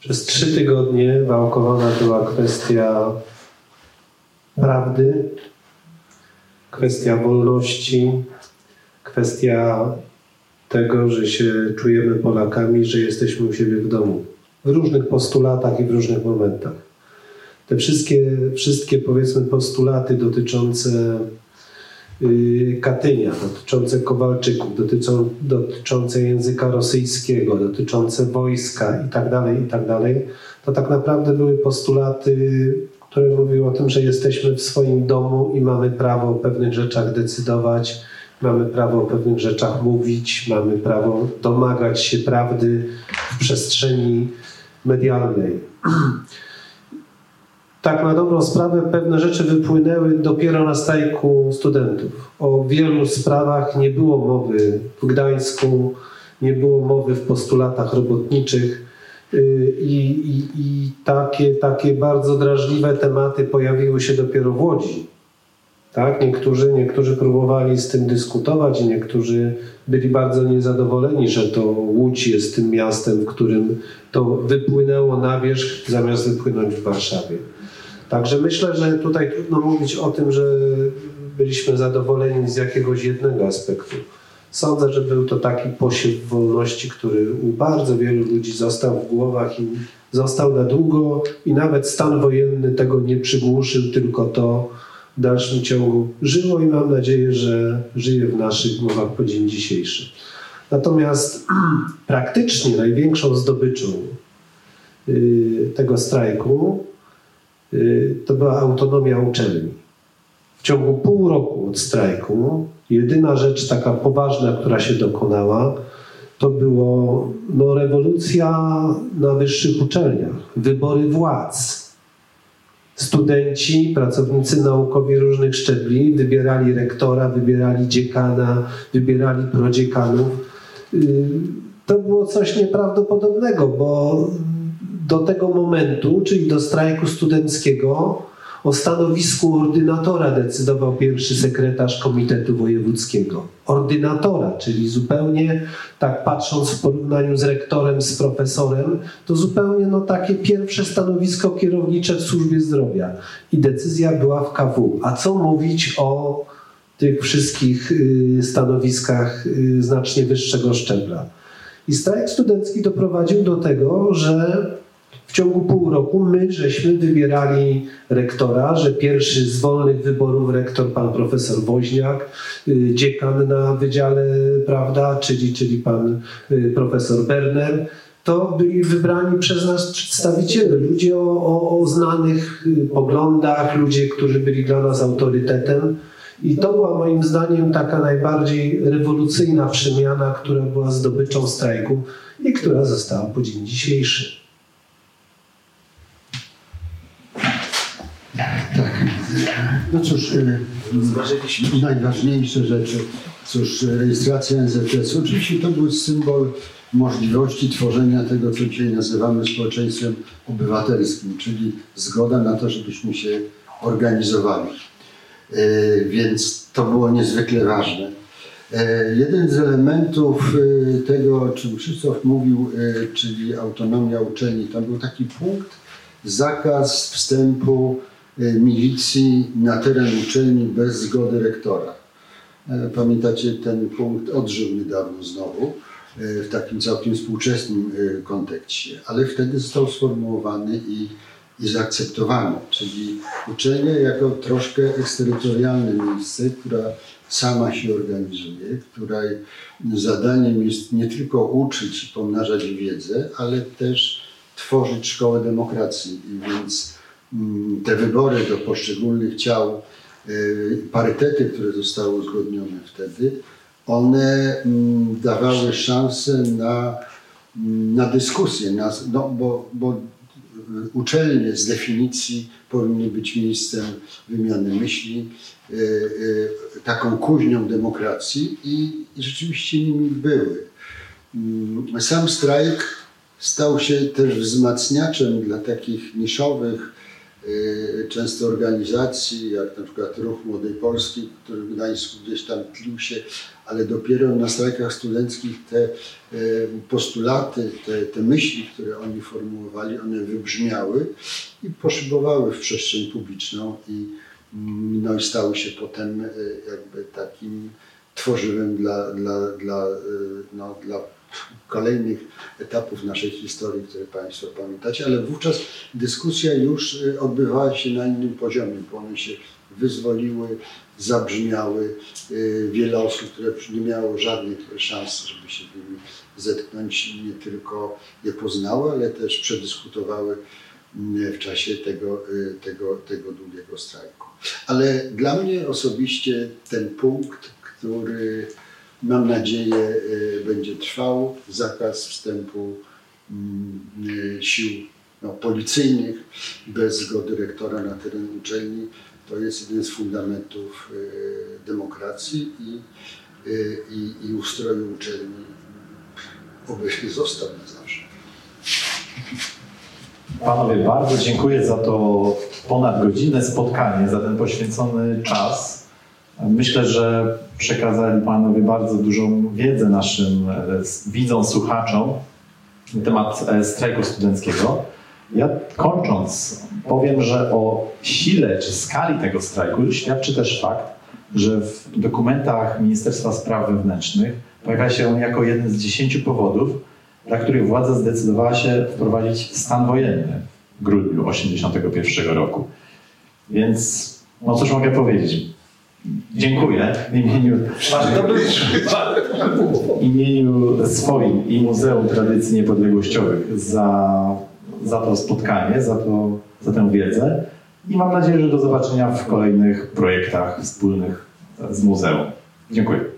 przez trzy tygodnie wałkowana była kwestia prawdy, kwestia wolności, kwestia tego, że się czujemy Polakami, że jesteśmy u siebie w domu. W różnych postulatach i w różnych momentach. Te wszystkie, wszystkie powiedzmy postulaty dotyczące Katynia, dotyczące Kowalczyków, dotyczą, dotyczące języka rosyjskiego, dotyczące wojska i tak dalej, i tak to tak naprawdę były postulaty, które mówiły o tym, że jesteśmy w swoim domu i mamy prawo o pewnych rzeczach decydować, mamy prawo o pewnych rzeczach mówić, mamy prawo domagać się prawdy w przestrzeni medialnej. Tak na dobrą sprawę pewne rzeczy wypłynęły dopiero na stajku studentów. O wielu sprawach nie było mowy w Gdańsku, nie było mowy w postulatach robotniczych y, i, i, i takie, takie bardzo drażliwe tematy pojawiły się dopiero w Łodzi. Tak? Niektórzy, niektórzy próbowali z tym dyskutować, niektórzy byli bardzo niezadowoleni, że to Łódź jest tym miastem, w którym to wypłynęło na wierzch, zamiast wypłynąć w Warszawie. Także myślę, że tutaj trudno mówić o tym, że byliśmy zadowoleni z jakiegoś jednego aspektu. Sądzę, że był to taki posiew wolności, który u bardzo wielu ludzi został w głowach i został na długo i nawet stan wojenny tego nie przygłuszył, tylko to w dalszym ciągu żyło i mam nadzieję, że żyje w naszych głowach po dzień dzisiejszy. Natomiast praktycznie największą zdobyczą y, tego strajku to była autonomia uczelni. W ciągu pół roku od strajku jedyna rzecz taka poważna, która się dokonała, to było no, rewolucja na wyższych uczelniach, wybory władz studenci, pracownicy naukowi różnych szczebli wybierali rektora, wybierali dziekana, wybierali prodziekanów. Y, to było coś nieprawdopodobnego, bo do tego momentu, czyli do strajku studenckiego, o stanowisku ordynatora decydował pierwszy sekretarz Komitetu Wojewódzkiego. Ordynatora, czyli zupełnie, tak patrząc w porównaniu z rektorem, z profesorem, to zupełnie no, takie pierwsze stanowisko kierownicze w służbie zdrowia. I decyzja była w KW. A co mówić o tych wszystkich y, stanowiskach y, znacznie wyższego szczebla? I strajk studencki doprowadził do tego, że ciągu pół roku my żeśmy wybierali rektora, że pierwszy z wolnych wyborów rektor pan profesor Woźniak, y, dziekan na wydziale, prawda, czyli, czyli pan y, profesor Berner, to byli wybrani przez nas przedstawiciele, ludzie o, o, o znanych y, poglądach, ludzie, którzy byli dla nas autorytetem. I to była moim zdaniem taka najbardziej rewolucyjna przemiana, która była zdobyczą strajku i która została po dzień dzisiejszy. No cóż, y, najważniejsze rzeczy. Cóż, rejestracja NZS. Oczywiście to był symbol możliwości tworzenia tego, co dzisiaj nazywamy społeczeństwem obywatelskim, czyli zgoda na to, żebyśmy się organizowali. Y, więc to było niezwykle ważne. Y, jeden z elementów tego, o czym Krzysztof mówił, czyli autonomia uczelni, tam był taki punkt, zakaz wstępu milicji na teren uczelni bez zgody rektora. E, pamiętacie, ten punkt odżył niedawno znowu e, w takim całkiem współczesnym kontekście, ale wtedy został sformułowany i, i zaakceptowany, czyli uczelnia jako troszkę eksterytorialne miejsce, która sama się organizuje, której zadaniem jest nie tylko uczyć i pomnażać wiedzę, ale też tworzyć szkołę demokracji. I więc te wybory do poszczególnych ciał, y, parytety, które zostały uzgodnione wtedy, one mm, dawały szansę na, mm, na dyskusję, na, no, bo, bo uczelnie z definicji powinny być miejscem wymiany myśli, y, y, taką kuźnią demokracji i, i rzeczywiście nimi były. Sam strajk stał się też wzmacniaczem dla takich niszowych, Y, często organizacji, jak na przykład Ruch Młodej Polski, który w Gdańsku gdzieś tam tlił się, ale dopiero na strajkach studenckich te y, postulaty, te, te myśli, które oni formułowali, one wybrzmiały i poszybowały w przestrzeń publiczną i, mm, no i stały się potem y, jakby takim tworzyłem dla, dla, dla, y, no, dla kolejnych etapów naszej historii, które Państwo pamiętacie, ale wówczas dyskusja już y, odbywała się na innym poziomie, bo one się wyzwoliły, zabrzmiały. Y, Wiele osób, które nie miało żadnych szans, żeby się z nimi zetknąć, nie tylko je poznały, ale też przedyskutowały mm, w czasie tego, y, tego, tego długiego strajku. Ale dla mnie osobiście ten punkt, który mam nadzieję y, będzie trwał, zakaz wstępu mm, y, sił no, policyjnych bez zgody rektora na teren uczelni, to jest jeden z fundamentów y, demokracji i, i, i ustroju uczelni. Oby został na zawsze. Panowie, bardzo dziękuję za to ponadgodzinne spotkanie, za ten poświęcony czas. Myślę, że przekazali Panowie bardzo dużą wiedzę naszym e, widzom, słuchaczom na temat e, strajku studenckiego. Ja kończąc powiem, że o sile czy skali tego strajku świadczy też fakt, że w dokumentach Ministerstwa Spraw Wewnętrznych pojawia się on jako jeden z dziesięciu powodów, dla których władza zdecydowała się wprowadzić stan wojenny w grudniu 1981 roku. Więc no cóż mogę powiedzieć? Dziękuję w imieniu, w imieniu swoim i Muzeum Tradycji Niepodległościowych za, za to spotkanie, za, to, za tę wiedzę i mam nadzieję, że do zobaczenia w kolejnych projektach wspólnych z muzeum. Dziękuję.